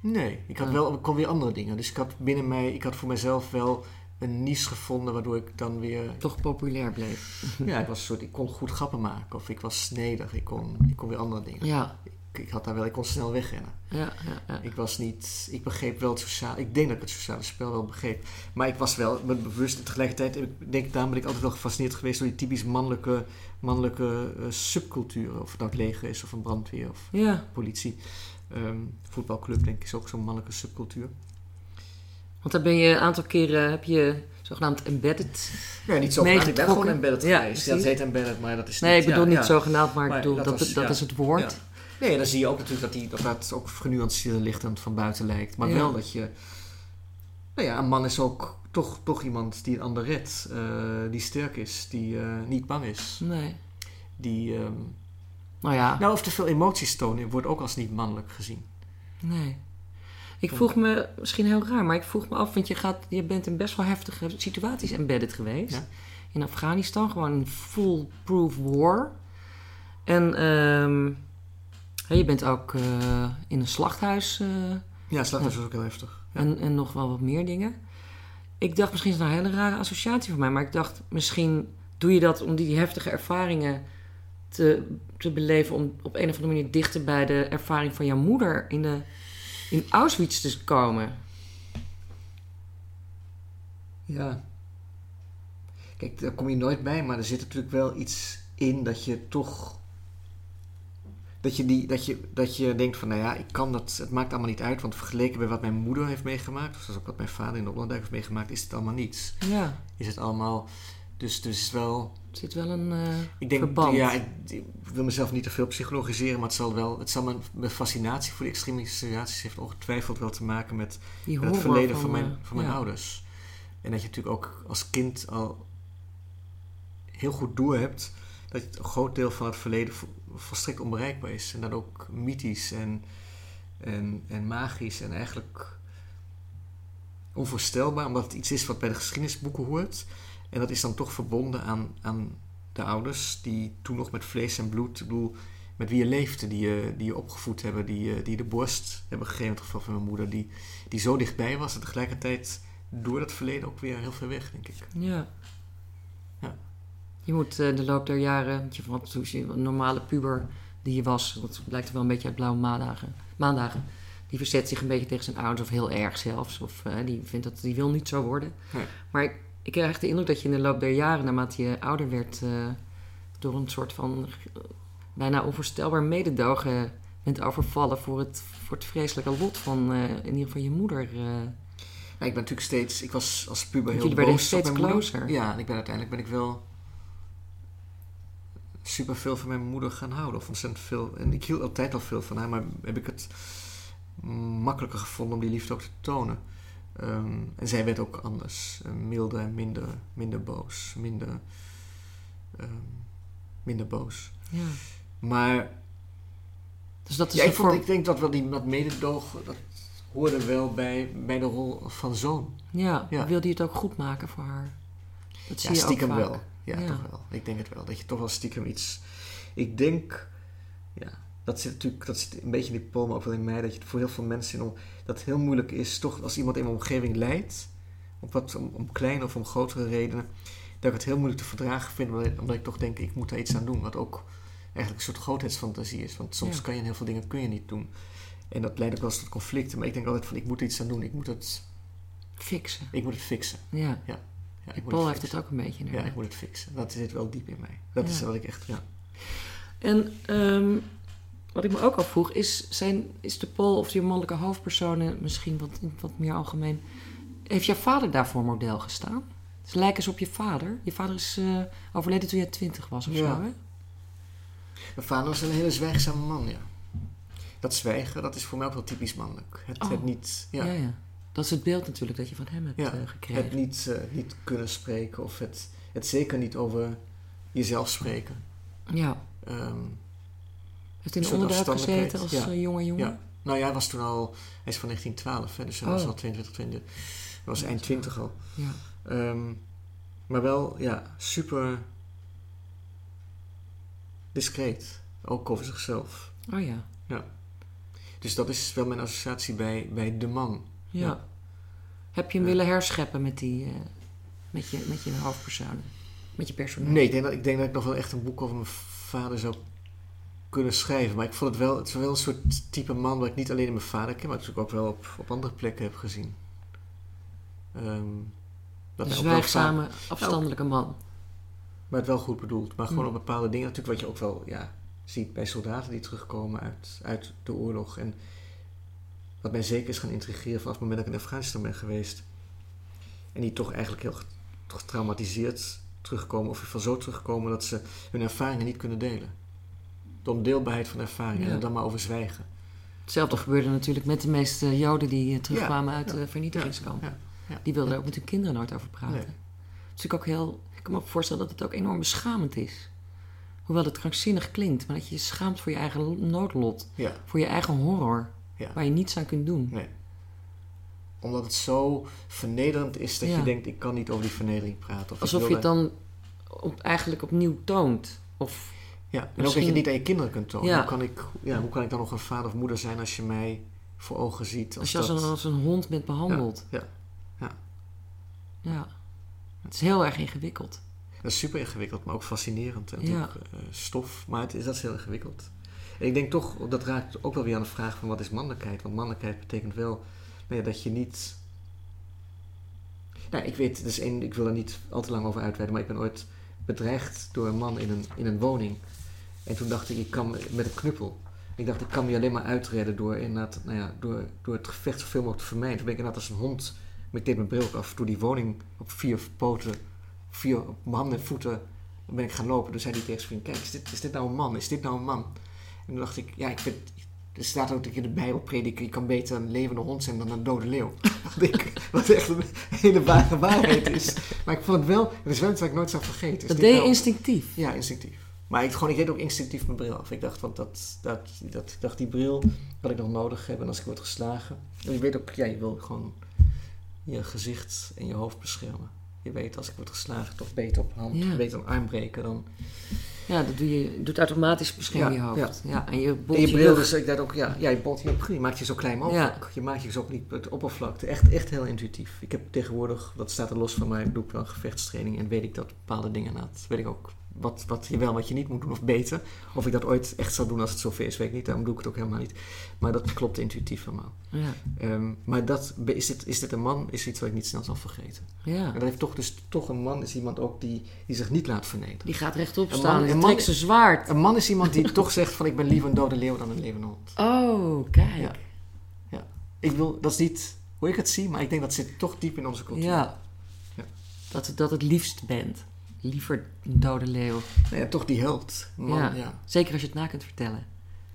Nee, ik had Ah. wel, ik kon weer andere dingen. Dus ik had binnen mij, ik had voor mezelf wel een niche gevonden waardoor ik dan weer... Toch populair bleef. Ja, ik, was een soort, ik kon goed grappen maken of ik was snedig. Ik kon, ik kon weer andere dingen. Ja, Ik, ik, had daar wel, ik kon snel wegrennen. ja, ja. ja. Ik was niet... Ik begreep wel het sociale... Ik denk dat ik het sociale spel wel begreep. Maar ik was wel me bewust... Tegelijkertijd heb ik, denk daarom ben ik altijd wel gefascineerd geweest... door die typisch mannelijke, mannelijke eh, subculturen. Of het nou het leger is of een brandweer of Ja, politie. Ehm, voetbalclub denk ik is ook zo'n mannelijke subcultuur. want daar ben je een aantal keren, heb je zogenaamd embedded. Ja, niet zo Meegetrokken. Ik ben gewoon embedded Ja, geweest. Ja, het heet embedded, maar dat is Nee, niet... ik bedoel ja, niet zogenaamd, maar ik bedoel, dat dat, was- dat is het woord. Ja. Nee, dan zie je ook natuurlijk dat, die, dat dat ook genuanceerder ligt dan van buiten lijkt. Maar wel dat je... Nou ja, een man is ook toch, toch iemand die een ander redt. eh, die sterk is, die eh, niet bang is. Nee. Die... ehm, Nou ja, nou, of te veel emoties tonen wordt ook als niet mannelijk gezien. nee. Ik vroeg me, misschien heel raar, maar ik vroeg me af, want je, gaat, je bent in best wel heftige situaties embedded geweest. Ja. In Afghanistan, gewoon een full-proof war. En ehm, je bent ook eh, in een slachthuis eh, Ja, slachthuis was ook heel heftig. Ja. en, en nog wel wat meer dingen. Ik dacht, misschien is het een hele rare associatie voor mij, maar ik dacht, misschien doe je dat om die heftige ervaringen te, te beleven, om op een of andere manier dichter bij de ervaring van jouw moeder in, de, in Auschwitz te komen. Ja. Kijk, daar kom je nooit bij, maar er zit natuurlijk wel iets in dat je toch. Dat je, die, dat, je, dat je denkt van, nou ja, ik kan dat, het maakt allemaal niet uit, want vergeleken bij wat mijn moeder heeft meegemaakt, of zelfs ook wat mijn vader in de Hollandijk heeft meegemaakt, is het allemaal niets. Ja, Is het allemaal, dus, dus wel, zit wel een eh, ik denk, verband. ja, ik, ik wil mezelf niet te veel psychologiseren, maar het zal wel, het zal mijn, mijn fascinatie voor die extreme situaties heeft ongetwijfeld wel te maken met het verleden van, mijn, eh, van mijn ja. ouders. En dat je natuurlijk ook als kind al heel goed door hebt dat een groot deel van het verleden vo- volstrekt onbereikbaar is. En dat ook mythisch en, en, en magisch en eigenlijk onvoorstelbaar, omdat het iets is wat bij de geschiedenisboeken hoort. En dat is dan toch verbonden aan, aan de ouders die toen nog met vlees en bloed, ik bedoel, met wie je leefde, die je, die je opgevoed hebben, die, je- die de borst hebben gegeven, in het geval van mijn moeder, die, die zo dichtbij was en tegelijkertijd door dat verleden ook weer heel ver weg, denk ik. Ja. Ja. Je moet eh, de loop der jaren, want toen je een normale puber die je was, dat blijkt er wel een beetje uit blauwe maandagen, maandagen die verzet zich een beetje tegen zijn ouders, of heel erg zelfs, of eh, die vindt dat die wil niet zo worden. Nee. Maar ik, ik krijg echt de indruk dat je in de loop der jaren, naarmate je ouder werd, eh, door een soort van eh, bijna onvoorstelbaar mededogen bent overvallen voor het, voor het vreselijke lot van eh, in ieder geval je moeder. Nou, ik ben natuurlijk steeds, ik was als puber heel Jullie boos steeds moeder. closer. Ja, en ik ben uiteindelijk ben ik wel super veel van mijn moeder gaan houden. Of ontzettend veel. En ik hield altijd al veel van haar, maar heb ik het makkelijker gevonden om die liefde ook te tonen. Ehm, en zij werd ook anders. Eh, milder en minder, minder boos. Minder, ehm, minder boos. ja. Maar Dus dat is ja, ik, vond, vorm- ik denk dat wel die dat mededogen, dat hoorde wel bij, bij de rol van zoon. Ja, Ja. wilde je het ook goed maken voor haar? Dat zie Ja, je ook stiekem vaak. wel. Ja, Ja. toch wel. Ik denk het wel. Dat je toch wel stiekem iets... Ik denk... Ja, dat zit natuurlijk... Dat zit een beetje in die poem ook wel in mij. Dat je het voor heel veel mensen... In, dat het heel moeilijk is, toch als iemand in mijn omgeving lijdt... Op wat, om, om kleine of om grotere redenen... Dat ik het heel moeilijk te verdragen vind. Omdat, ik toch denk, ik moet daar iets aan doen. Wat ook eigenlijk een soort grootheidsfantasie is. Want soms Ja. kan je heel veel dingen kun je niet doen. En dat leidt ook wel eens tot conflicten. Maar ik denk altijd van, ik moet er iets aan doen. Ik moet het, Fixen. ik moet het fixen. Ja. Ja, ik moet Paul het heeft het ook een beetje. Ja, ik moet het fixen. Dat zit wel diep in mij. Dat is wat ik echt, ja. En ehm, wat ik me ook afvroeg, is, zijn, is de Paul of die mannelijke hoofdpersonen misschien wat, wat meer algemeen... Heeft jouw vader daarvoor model gestaan? Dus lijken eens op je vader. Je vader is eh, overleden toen jij twintig was of Ja. zo, hè? Mijn vader was een hele zwijgzame man, ja. Dat zwijgen, dat is voor mij ook wel typisch mannelijk. Het, Oh. het niet, ja, Ja. ja, Dat is het beeld natuurlijk dat je van hem hebt Ja, eh, gekregen. het niet, eh, niet kunnen spreken of het, het zeker niet over jezelf spreken. Ja. Ehm, Heeft in de onderduik gezeten als ja. eh, jonge jongen? Ja. nou ja, hij was toen al, hij is van 1912, hè, dus hij was Oh. al 22, 20. Hij was Ja, eind zo. 20 al. Ja. Ehm, maar wel, ja, super discreet. Ook over zichzelf. Oh ja. Dus dat is wel mijn associatie bij, bij de man. Ja. Ja. Heb je hem Ja. willen herscheppen met die... eh, met je, met je hoofdpersoon, met je personage? Nee, ik denk, dat, ik denk dat ik nog wel echt een boek over mijn vader zou kunnen schrijven. Maar ik vond het wel, het is wel een soort type man wat ik niet alleen in mijn vader ken, maar natuurlijk ook wel op, op andere plekken heb gezien. Ehm, dat Een wel zwijgzame, afstandelijke man. maar het wel goed bedoeld. Maar gewoon Mm. op bepaalde dingen, natuurlijk wat je ook wel ja, ziet bij soldaten die terugkomen uit, uit de oorlog. En wat mij zeker is gaan intrigeren vanaf het moment dat ik in Afghanistan ben geweest. En die toch eigenlijk heel get- getraumatiseerd terugkomen, of van zo terugkomen dat ze hun ervaringen niet kunnen delen. De ondeelbaarheid van ervaringen Ja. en er dan maar over zwijgen. Hetzelfde gebeurde natuurlijk met de meeste Joden die eh, terugkwamen uit de vernietigingskamp. ja, ja. Die wilden er ook met hun kinderen nooit over praten. Nee. Het is natuurlijk ook heel. Ik kan me ook voorstellen dat het ook enorm beschamend is. Hoewel het krankzinnig klinkt, maar dat je je schaamt voor je eigen noodlot. Voor je eigen horror. Waar je niets aan kunt doen. nee. Omdat het zo vernederend is dat Ja. je denkt, ik kan niet over die vernedering praten. Of ik Alsof je het dan op, eigenlijk opnieuw toont. Of Ja, en ook dat je niet aan je kinderen kunt tonen. Ja. Hoe, kan ik, ja, hoe kan ik dan nog een vader of moeder zijn als je mij voor ogen ziet? als je als dat- een, als een hond bent behandeld. Ja, ja. Ja. Het is heel erg ingewikkeld. Dat is super ingewikkeld, maar ook fascinerend. En ook, eh, stof, maar het is, dat is heel ingewikkeld. En ik denk toch, dat raakt ook wel weer aan de vraag van wat is mannelijkheid? Want mannelijkheid betekent wel nou dat je niet... Nou, ik weet, dus één, ik wil er niet al te lang over uitweiden, maar ik ben ooit bedreigd door een man in een, in een woning. En toen dacht ik, ik kan me- met een knuppel. Ik dacht, ik kan me alleen maar uitredden door, inderdaad, nou ja, door, door het gevecht zoveel mogelijk te vermijden. Toen ben ik inderdaad als een hond, deed mijn bril af, door die woning op vier poten, vier op mijn handen en voeten, ben ik gaan lopen. Toen zei hij tegen zijn vriend, kijk, is dit, is dit nou een man? Is dit nou een man? En toen dacht ik, ja, ik vind, er staat ook in de Bijbel prediken, je kan beter een levende hond zijn dan een dode leeuw. <laughs> Wat, ik, wat echt een hele ware waarheid is. Maar ik vond het wel, het is wel iets wat ik nooit zou vergeten. Is Dat deed je nou- instinctief. ja, instinctief. Maar ik, gewoon, ik deed ook instinctief mijn bril af. Ik dacht, want dat, dat, dat, ik dacht, die bril wat ik nog nodig heb. En als ik word geslagen. En je weet ook, ja, je wil gewoon je gezicht en je hoofd beschermen. Je weet, als ik word geslagen, toch beter op hand, Ja. beter een arm breken dan... Ja, dat doe je, doet automatisch beschermen Ja, je hoofd. Ja. en je bolt En je je bril, dus ik dacht ook, ja, ja je bolt je op, je maakt je zo klein mogelijk. Je maakt je zo niet het oppervlakte. Echt, echt heel intuïtief. Ik heb tegenwoordig, dat staat er los van mij, doe ik wel gevechtstraining en weet ik dat bepaalde dingen na. Weet ik ook wat, wat je wel, wat je niet moet doen of beter. Of ik dat ooit echt zou doen als het zover is, weet ik niet. Daarom doe ik het ook helemaal niet. Maar dat klopt intuïtief allemaal. Ja. Ehm, maar dat, is, dit, is dit een man, is iets wat ik niet snel zal vergeten. ja. En dat heeft toch dus, toch een man, is iemand ook die, die zich niet laat vernederen. Die gaat rechtop Een staan man- en een man- trekt zijn zwaard. Een man is iemand die <laughs> toch zegt van ik ben liever een dode leeuw dan een levende hond. Oh, kijk. Ja. Ik wil, dat is niet hoe ik het zie, maar ik denk dat zit toch diep in onze cultuur. Ja. Ja. Dat dat het liefst bent. Liever een dode leeuw. Nou ja, toch die held. Man, ja. Ja. Zeker als je het na kunt vertellen.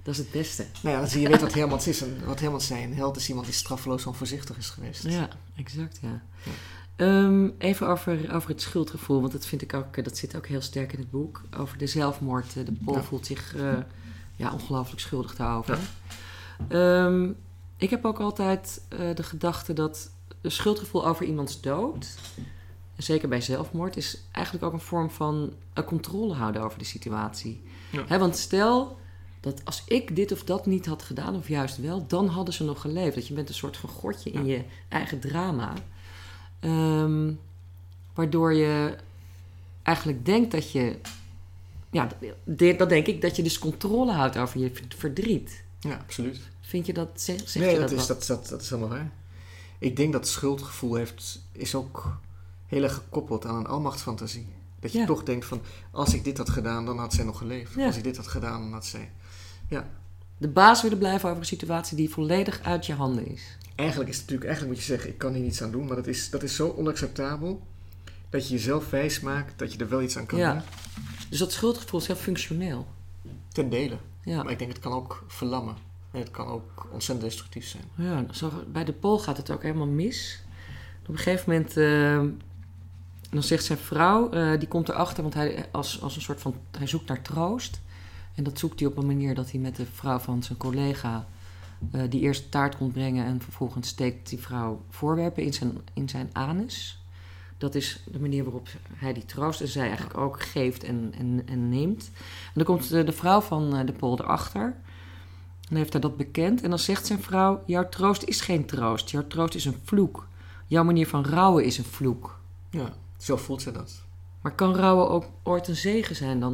Dat is het beste. Nou ja, dan zie je weet wat Hermans is. En wat zei, een held is iemand die straffeloos onvoorzichtig is geweest. Ja, exact, ja. Ja. Ehm, even over, over het schuldgevoel, want dat vind ik ook, dat zit ook heel sterk in het boek. Over de zelfmoord. Eh, De Paul Ja. voelt zich eh, ja, ongelooflijk schuldig daarover. Ehm, ik heb ook altijd eh, de gedachte dat een schuldgevoel over iemands dood, zeker bij zelfmoord, is eigenlijk ook een vorm van een controle houden over de situatie. Ja. Want stel dat als ik dit of dat niet had gedaan, of juist wel, dan hadden ze nog geleefd. Dat je bent een soort van gortje in je eigen drama. Ehm, waardoor je eigenlijk denkt dat je. Ja, dat denk ik, dat je dus controle houdt over je verdriet. Ja, absoluut. Vind je dat? Zeg, zeg nee, je dat, dat, is, dat, dat, dat is helemaal waar. Ik denk dat schuldgevoel heeft, is ook heel erg gekoppeld aan een almachtsfantasie. Dat je Ja. toch denkt van, als ik dit had gedaan, dan had zij nog geleefd. Ja. Als ik dit had gedaan, dan had zij... De baas willen blijven over een situatie die volledig uit je handen is. Eigenlijk is het natuurlijk, eigenlijk moet je zeggen, ik kan hier niets aan doen. Maar dat is, dat is zo onacceptabel, dat je jezelf wijs maakt dat je er wel iets aan kan Ja. doen. Dus dat schuldgevoel is heel functioneel. Ten dele. Ja. Maar ik denk, het kan ook verlammen. En het kan ook ontzettend destructief zijn. Ja, zo, bij de Pool gaat het ook helemaal mis. Op een gegeven moment, eh, dan zegt zijn vrouw, eh, die komt erachter, want hij, als, als een soort van, hij zoekt naar troost. En dat zoekt hij op een manier dat hij met de vrouw van zijn collega, eh, die eerst taart komt brengen en vervolgens steekt die vrouw voorwerpen in zijn, in zijn anus. Dat is de manier waarop hij die troost en zij eigenlijk ook geeft en, en, en neemt. En dan komt de, de vrouw van eh, de Pool erachter. Dan heeft hij dat bekend en dan zegt zijn vrouw: Jouw troost is geen troost. Jouw troost is een vloek. Jouw manier van rouwen is een vloek. Ja. Zo voelt ze dat. Maar kan rouwen ook ooit een zegen zijn dan?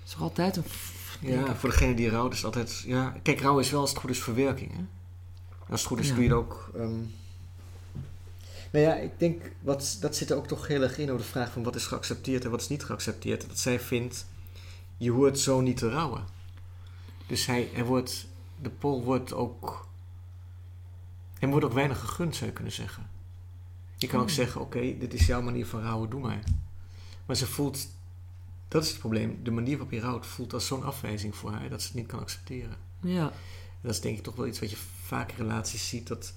Het is toch altijd een... Ja, voor degene die rouwt is het altijd... Ja, kijk, rouw is wel als het goed is verwerking. Hè? Als het goed is Ja. doe je het ook... ehm Nou ja, ik denk, wat, dat zit er ook toch heel erg in over de vraag van wat is geaccepteerd en wat is niet geaccepteerd. Dat zij vindt, je hoort zo niet te rouwen. Dus hij, hij wordt, de Pool wordt ook, hem wordt ook weinig gegund zou je kunnen zeggen. Je kan ook Hmm. zeggen, oké, dit is jouw manier van rouwen, doe maar. Maar ze voelt, dat is het probleem, de manier waarop je rouwt voelt als zo'n afwijzing voor haar dat ze het niet kan accepteren. Ja, En dat is denk ik toch wel iets wat je vaak in relaties ziet. Dat,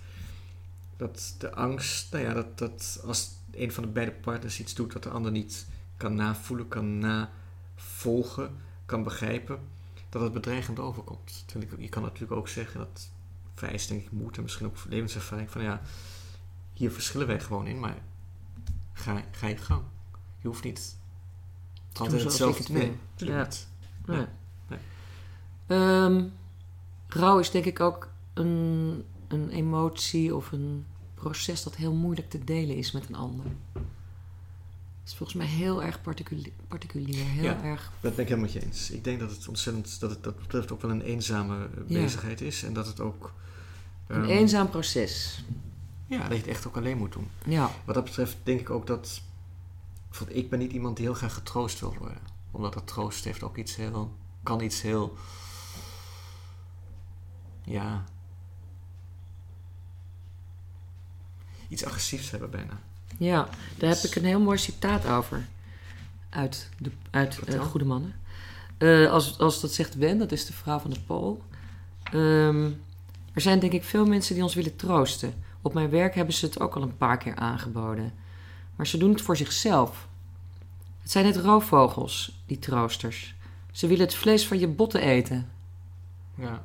dat de angst, nou ja, dat, dat als een van de beide partners iets doet wat de ander niet kan navoelen, kan navolgen, kan begrijpen, dat het bedreigend overkomt. Je kan natuurlijk ook zeggen, dat vereist denk ik moed en misschien ook levenservaring, van ja, hier verschillen wij gewoon in, maar ga, ga je gang. Je hoeft niet altijd hetzelfde te doen. Ja. niet. nee. nee. Ehm, rouw is denk ik ook een, een emotie of een proces dat heel moeilijk te delen is met een ander. Het is volgens mij heel erg particulier, particulier heel Ja. erg... Dat ben ik helemaal met je eens. Ik denk dat het ontzettend, dat het dat betreft ook wel een eenzame Ja. bezigheid is. En dat het ook... Een ehm, eenzaam proces. Ja, dat je het echt ook alleen moet doen. Ja, Wat dat betreft denk ik ook dat... Ik ben niet iemand die heel graag getroost wil worden. Omdat dat troost heeft ook iets heel... Kan iets heel... Ja... Iets agressiefs hebben bijna. ja, daar heb ik een heel mooi citaat over. Uit, de, uit eh. Goede Mannen. Eh, als, als dat zegt Ben, dat is de vrouw van de Pool. Ehm, er zijn denk ik veel mensen die ons willen troosten. Op mijn werk hebben ze het ook al een paar keer aangeboden. Maar ze doen het voor zichzelf. Het zijn net roofvogels, die troosters. Ze willen het vlees van je botten eten. Ja.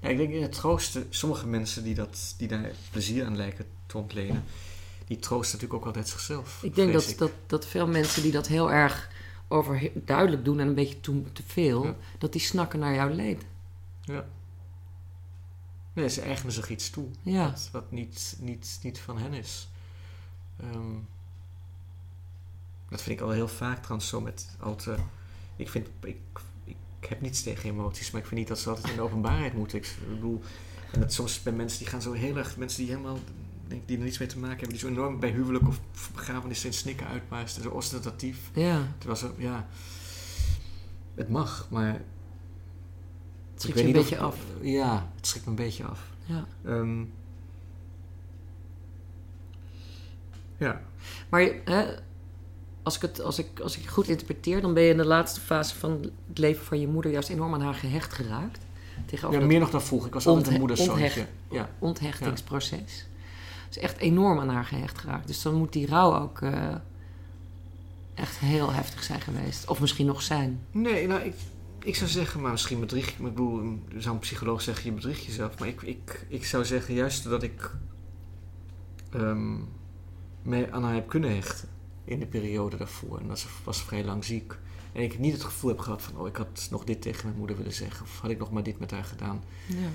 ja ik denk in het troosten, sommige mensen die, dat, die daar plezier aan lijken te ontlenen, die troosten natuurlijk ook altijd zichzelf. Ik denk dat, dat, dat veel mensen die dat heel erg over duidelijk doen en een beetje te, te veel, Ja. dat die snakken naar jouw leed. Ja. Nee, ze eigenen zich iets toe. Ja. Wat, wat niet, niet, niet van hen is. Ehm, dat vind ik al heel vaak trouwens zo met al te... Ik vind... Ik, ik heb niets tegen emoties, maar ik vind niet dat ze altijd in de openbaarheid moeten. Ik bedoel... En dat soms bij mensen die gaan zo heel erg... Mensen die helemaal... Die er niets mee te maken hebben. Die zo enorm bij huwelijk of begrafenis in snikken uitbarsten. Zo ostentatief. Ja, Terwijl ze... Ja... Het mag, maar... het ik schrikt je een beetje of- af. Ja, het schrikt me een beetje af. Ja. Ehm, ja. Maar hè, als, ik het, als, ik, als ik het goed interpreteer, dan ben je in de laatste fase van het leven van je moeder juist enorm aan haar gehecht geraakt. Tegenover ja, meer nog dan vroeger. Ik was altijd een moederszoontje. Ja. onthechtingsproces. is echt enorm aan haar gehecht geraakt. Dus dan moet die rouw ook eh, echt heel heftig zijn geweest. Of misschien nog zijn. Nee, nou, ik, ik zou zeggen, maar misschien bedrieg ik... Ik bedoel, zou een psycholoog zeggen, je bedriegt jezelf. Maar ik, ik, ik zou zeggen, juist dat ik ehm mij aan haar heb kunnen hechten in de periode daarvoor. En dat ze was vrij lang ziek. En ik niet het gevoel heb gehad van, oh, ik had nog dit tegen mijn moeder willen zeggen. Of had ik nog maar dit met haar gedaan. Ja.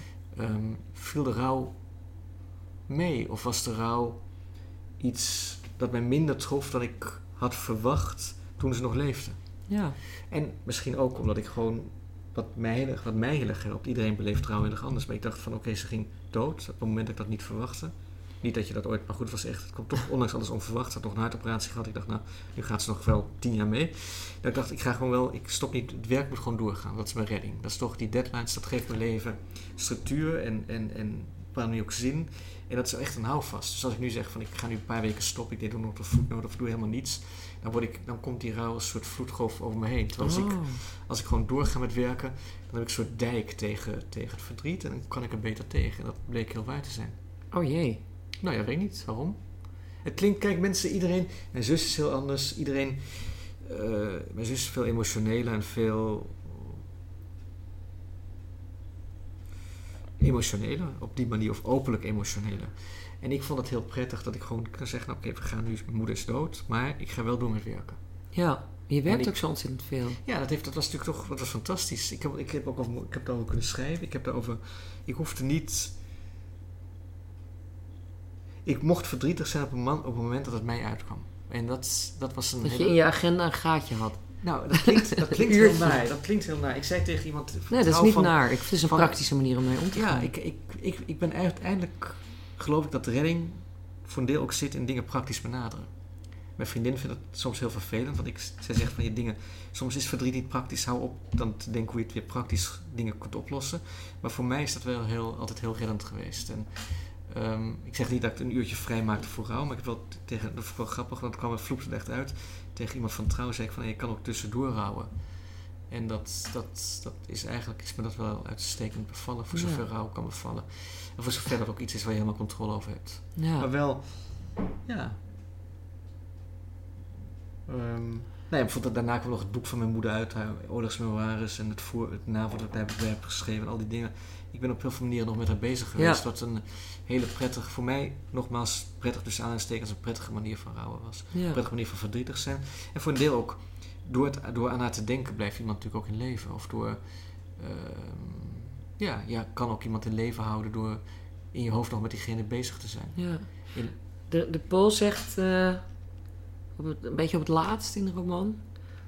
Ehm, viel de rouw mee? Of was de rouw iets dat mij minder trof dan ik had verwacht toen ze nog leefde? Ja. En misschien ook omdat ik gewoon, wat mij heel wat erg helpt, iedereen beleeft trouw heel erg anders. Maar ik dacht van oké, ze ging dood op het moment dat ik dat niet verwachtte. Niet dat je dat ooit, maar goed, het was echt, het kwam toch ondanks alles onverwacht. Ze had nog een hartoperatie gehad. Ik dacht, nou, nu gaat ze nog wel tien jaar mee. Dat ik dacht, ik ga gewoon wel, ik stop niet, het werk moet gewoon doorgaan. Dat is mijn redding. Dat is toch die deadlines, dat geeft mijn leven structuur en, en, en bepaalde manier ook zin. En dat is echt een houvast. Dus als ik nu zeg van ik ga nu een paar weken stoppen, ik deed nog een voetnoot of doe helemaal niets. Dan, word ik, dan komt die rouw als een soort vloedgolf over me heen. Terwijl als, ik, Oh. als ik gewoon doorga met werken, dan heb ik een soort dijk tegen, tegen het verdriet. En dan kan ik er beter tegen. En dat bleek heel waar te zijn. oh jee. Nou ja, weet ik niet. Waarom? Het klinkt, kijk mensen, iedereen... Mijn zus is heel anders. Iedereen... eh, mijn zus is veel emotioneler en veel... Emotioneler, op die manier, of openlijk emotioneler. En ik vond het heel prettig dat ik gewoon kan zeggen: nou, Oké, we gaan nu, mijn moeder is dood, maar ik ga wel door met werken. Ja, je werkt ik- ook zo ontzettend veel. Ja, dat, heeft, dat was natuurlijk toch dat was fantastisch. Ik heb, ik heb ook over, ik heb daarover kunnen schrijven. Ik heb daarover. Ik hoefde niet. ik mocht verdrietig zijn op, een man, op het moment dat het mij uitkwam. En dat, dat was een Dat je in je agenda een gaatje had. Nou, dat klinkt, dat <laughs> klinkt heel naar. Dat klinkt heel naar. Ik zei tegen iemand... Nee, dat is niet van- naar. Ik, het is een van- praktische manier om mee om te Ja, gaan. ik, ik, ik, ik ben uiteindelijk... Geloof ik dat de redding voor een deel ook zit in dingen praktisch benaderen. Mijn vriendin vindt het soms heel vervelend, want ik, zij zegt van je dingen... Soms is verdriet niet praktisch. Hou op dan te denken hoe je het weer praktisch dingen kunt oplossen. Maar voor mij is dat wel heel, altijd heel reddend geweest. En ehm, ik zeg niet dat ik een uurtje vrij maakte voor rouw, maar ik heb wel tegen... Dat wel grappig, want het kwam het vloepte er echt uit. Tegen iemand van trouw zei ik van, hey, je kan ook tussendoor rouwen. En dat, dat, dat is eigenlijk, is me dat wel uitstekend bevallen, voor Ja. zover rouw kan bevallen. Voor zover dat ook iets is waar je helemaal controle over hebt. Ja. Maar wel, ja. Ehm nee, bijvoorbeeld daarna kwam nog het boek van mijn moeder uit, haar oorlogsmemoires en het, voor, het nawoord dat ik daarbij heb geschreven en al die dingen. Ik ben op heel veel manieren nog met haar bezig geweest, Ja. wat een hele prettige, voor mij nogmaals prettig tussen aanstekens, een prettige manier van rouwen was. Een prettige manier van verdrietig zijn. En voor een deel ook, door, het, door aan haar te denken blijft iemand natuurlijk ook in leven. Of door, ehm, ja, ja, kan ook iemand in leven houden door in je hoofd nog met diegene bezig te zijn. Ja. In- De, de Pool zegt, eh, op het, een beetje op het laatst in de roman...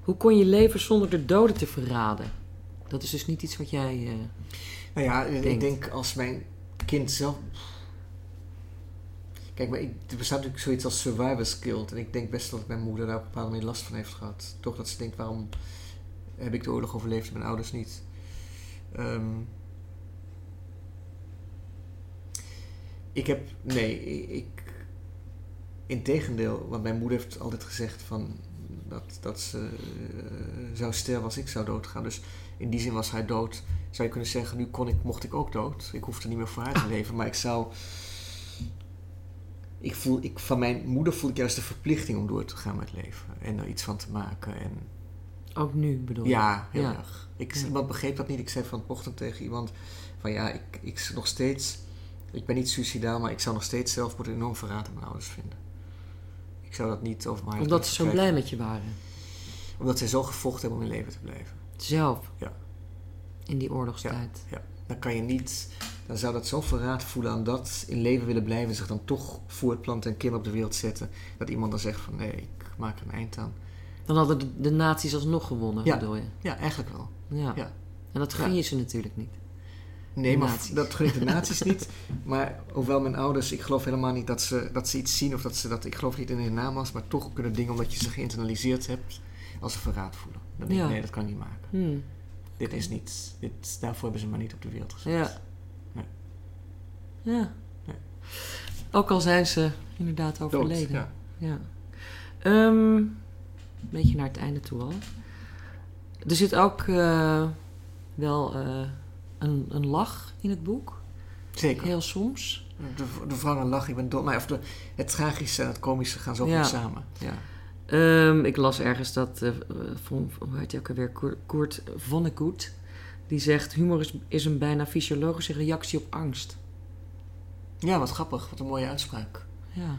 Hoe kon je leven zonder de doden te verraden? Dat is dus niet iets wat jij... eh, Nou ja, en ik denk als mijn kind zelf. Kijk, maar ik, er bestaat natuurlijk zoiets als survivor's guilt. En ik denk best dat mijn moeder daar op een bepaalde manier last van heeft gehad. Toch dat ze denkt, waarom heb ik de oorlog overleefd en mijn ouders niet? Ehm, ik heb, nee, ik, integendeel, want mijn moeder heeft altijd gezegd van dat, dat ze eh, zou sterven als ik zou doodgaan. Dus in die zin was hij dood zou je kunnen zeggen, nu kon ik, mocht ik ook dood. Ik hoefde niet meer voor haar te <laughs> leven, maar ik zou. Ik voel, ik, van mijn moeder voel ik juist de verplichting om door te gaan met leven en er iets van te maken. En ook nu bedoel je? ja, heel Ja. erg. Ik, Ja. Iemand begreep dat niet. Ik zei vanochtend tegen iemand: van ja, ik, ik nog steeds. Ik ben niet suicidaal, maar ik zou nog steeds zelfmoord enorm verraad aan mijn ouders vinden. Ik zou dat niet over mijn Omdat ze zo blij met je waren. Omdat zij zo gevochten hebben om in leven te blijven. Zelf. Ja. In die oorlogstijd. Dan kan je niet, dan zou dat zo verraad voelen aan dat in leven willen blijven en zich dan toch voortplanten en kinderen op de wereld zetten. Dat iemand dan zegt van nee, ik maak er een eind aan. Dan hadden de, de nazi's alsnog gewonnen, Ja. bedoel je? Ja, eigenlijk wel. Ja. Ja. En dat gun Ja. je ze natuurlijk niet. Nee, maar dat gun ik de nazi's niet. <laughs> Maar hoewel mijn ouders, ik geloof helemaal niet dat ze, dat ze iets zien of dat ze dat, ik geloof niet in hun namaals, maar toch kunnen dingen omdat je ze geïnternaliseerd hebt als ze verraad voelen. Dan denk ik, Ja. nee, dat kan ik niet maken. Hmm. Dit is niet, dit, daarvoor hebben ze maar niet op de wereld gezet. Ja. Nee. Ja. Nee. Ook al zijn ze inderdaad Dood, overleden. ja. Ja. Ehm, een beetje naar het einde toe al. Er zit ook eh, wel eh, een, een lach in het boek. Zeker. Heel soms. De, de en lach, ik ben dol. Maar of de, het tragische en het komische gaan zo Ja. goed samen. Ja. Ehm, ik las ergens dat, eh, van, hoe heet hij ook alweer, Koer- Koert Vonnegut... die zegt, humor is, is een bijna fysiologische reactie op angst. ja, wat grappig. Wat een mooie uitspraak. Ja.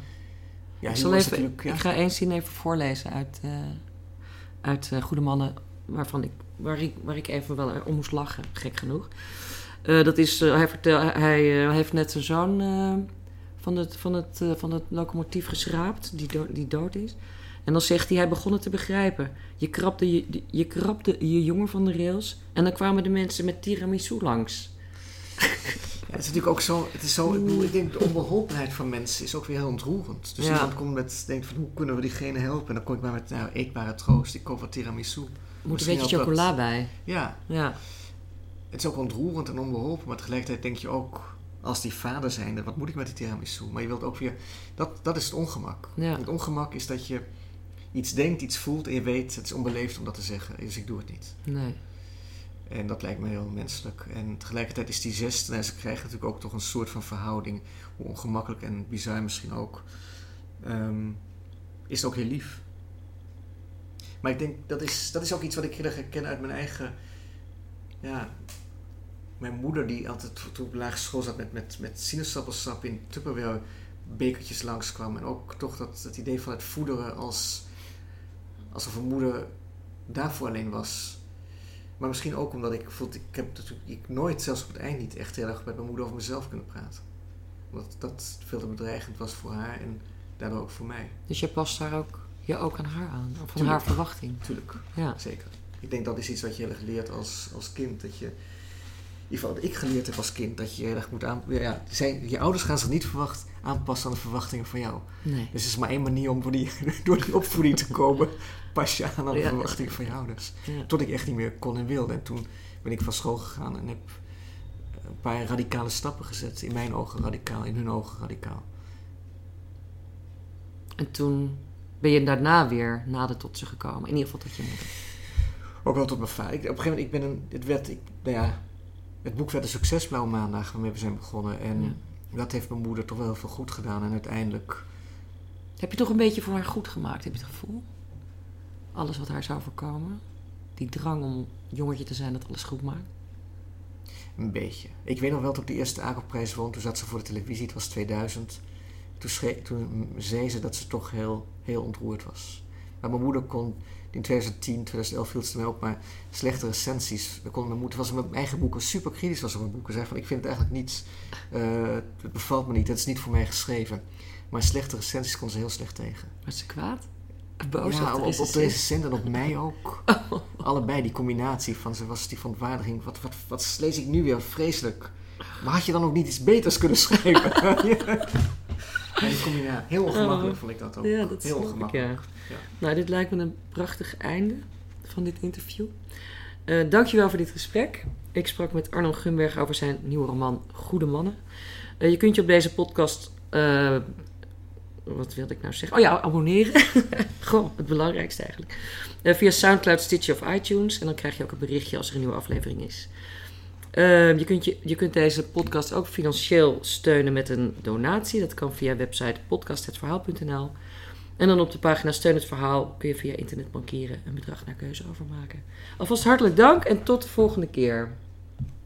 Ja, ik, zal even, ja. ik ga één zin even voorlezen uit, eh, uit eh, Goede Mannen, waarvan ik, waar, ik, waar ik even wel om moest lachen, gek genoeg. Eh, dat is, eh, hij, vertel, hij eh, heeft net zijn zoon van, het, van, het, van het locomotief geschraapt, die, do- die dood is. En dan zegt hij, hij begon het te begrijpen. Je krabde je, je, krabde je jongen van de rails en dan kwamen de mensen met tiramisu langs. Ja, het is natuurlijk ook zo, het is zo ik, bedoel, ik denk de onbeholpenheid van mensen is ook weer heel ontroerend. Dus Ja. iemand komt met, denkt van hoe kunnen we diegene helpen? En dan kom ik maar met nou, eetbare troost, ik koop wat tiramisu. Er moet een beetje chocola bij. Ja, Ja, het is ook ontroerend en onbeholpen, maar tegelijkertijd denk je ook, als die vader zijnde, wat moet ik met die tiramisu? Maar je wilt ook weer, dat, dat is het ongemak. ja. Het ongemak is dat je iets denkt, iets voelt en je weet, het is onbeleefd om dat te zeggen, dus ik doe het niet. Nee. En dat lijkt me heel menselijk. En tegelijkertijd is die zes, nou, ze krijgen natuurlijk ook toch een soort van verhouding, hoe ongemakkelijk en bizar misschien ook, ehm, is het ook heel lief. Maar ik denk, dat is, dat is ook iets wat ik heel erg herken uit mijn eigen, ja, mijn moeder die altijd toen op lagere school zat met, met, met sinaasappelsap in Tupperware bekertjes langskwam. En ook toch dat, dat idee van het voederen als, alsof een moeder daarvoor alleen was. Maar misschien ook omdat ik voelde, ik heb natuurlijk ik nooit, zelfs op het eind niet echt heel erg met mijn moeder over mezelf kunnen praten. Omdat dat veel te bedreigend was voor haar en daardoor ook voor mij. Dus je past daar ook, je ook aan haar aan, of aan Tuurlijk. haar verwachting. Tuurlijk, Ja. zeker. Ik denk dat is iets wat je heel erg leert als, als kind. Dat je, in ieder geval wat ik geleerd heb als kind, dat je heel erg moet aan... Ja, je ouders gaan zich niet verwacht, aanpassen aan de verwachtingen van jou. Nee. Dus er is maar één manier om door die, <laughs> door die opvoeding te komen. Pas je aan aan de Ja. verwachtingen van je ouders. Ja. Tot ik echt niet meer kon en wilde. En toen ben ik van school gegaan en heb een paar radicale stappen gezet. In mijn ogen radicaal, in hun ogen radicaal. En toen ben je daarna weer nader tot ze gekomen. In ieder geval tot je moeder. Ook wel tot mijn vader. Ik, op een gegeven moment, ik ben een, het werd, ik, nou ja, het boek werd een succes, Blauwe Maandag, waarmee we zijn begonnen. En Ja. dat heeft mijn moeder toch wel heel veel goed gedaan. En uiteindelijk, Heb je toch een beetje voor haar goed gemaakt, heb je het gevoel? Alles wat haar zou voorkomen. Die drang om jongetje te zijn dat alles goed maakt. een beetje. Ik weet nog wel dat ik de eerste ACO-prijs won. Toen zat ze voor de televisie, het was 2000. Toen, schreef, toen zei ze dat ze toch heel, heel ontroerd was. Maar mijn moeder kon, in 2010, 2011 viel ze mij op, maar slechte recensies. Kon mijn moeder, was mijn eigen boeken super kritisch was op mijn boeken. Zei van, ik vind het eigenlijk niets, eh, het bevalt me niet, het is niet voor mij geschreven. Maar slechte recensies kon ze heel slecht tegen. Was ze kwaad? Boos? ja, op, op deze zender en op mij ook. <laughs> Allebei die combinatie van ze was die verontwaardiging. Wat, wat, wat lees ik nu weer? Vreselijk. Maar had je dan ook niet iets beters kunnen schrijven? <laughs> <laughs> ja, die combinatie. Heel ongemakkelijk Oh. vond ik dat ook. Ja, dat Heel ik, ongemakkelijk. ja. Nou, dit lijkt me een prachtig einde van dit interview. Eh dankjewel voor dit gesprek. Ik sprak met Arno Gunberg over zijn nieuwe roman Goede Mannen. Eh, je kunt je op deze podcast... eh, wat wilde ik nou zeggen? Oh ja, abonneren. <laughs> Gewoon het belangrijkste eigenlijk. Via Soundcloud, Stitcher of iTunes. En dan krijg je ook een berichtje als er een nieuwe aflevering is. Eh, je, kunt je, je kunt deze podcast ook financieel steunen met een donatie. Dat kan via website podcasthetverhaal.nl. En dan op de pagina Steun het Verhaal kun je via internet bankieren een bedrag naar keuze overmaken. Alvast hartelijk dank en tot de volgende keer.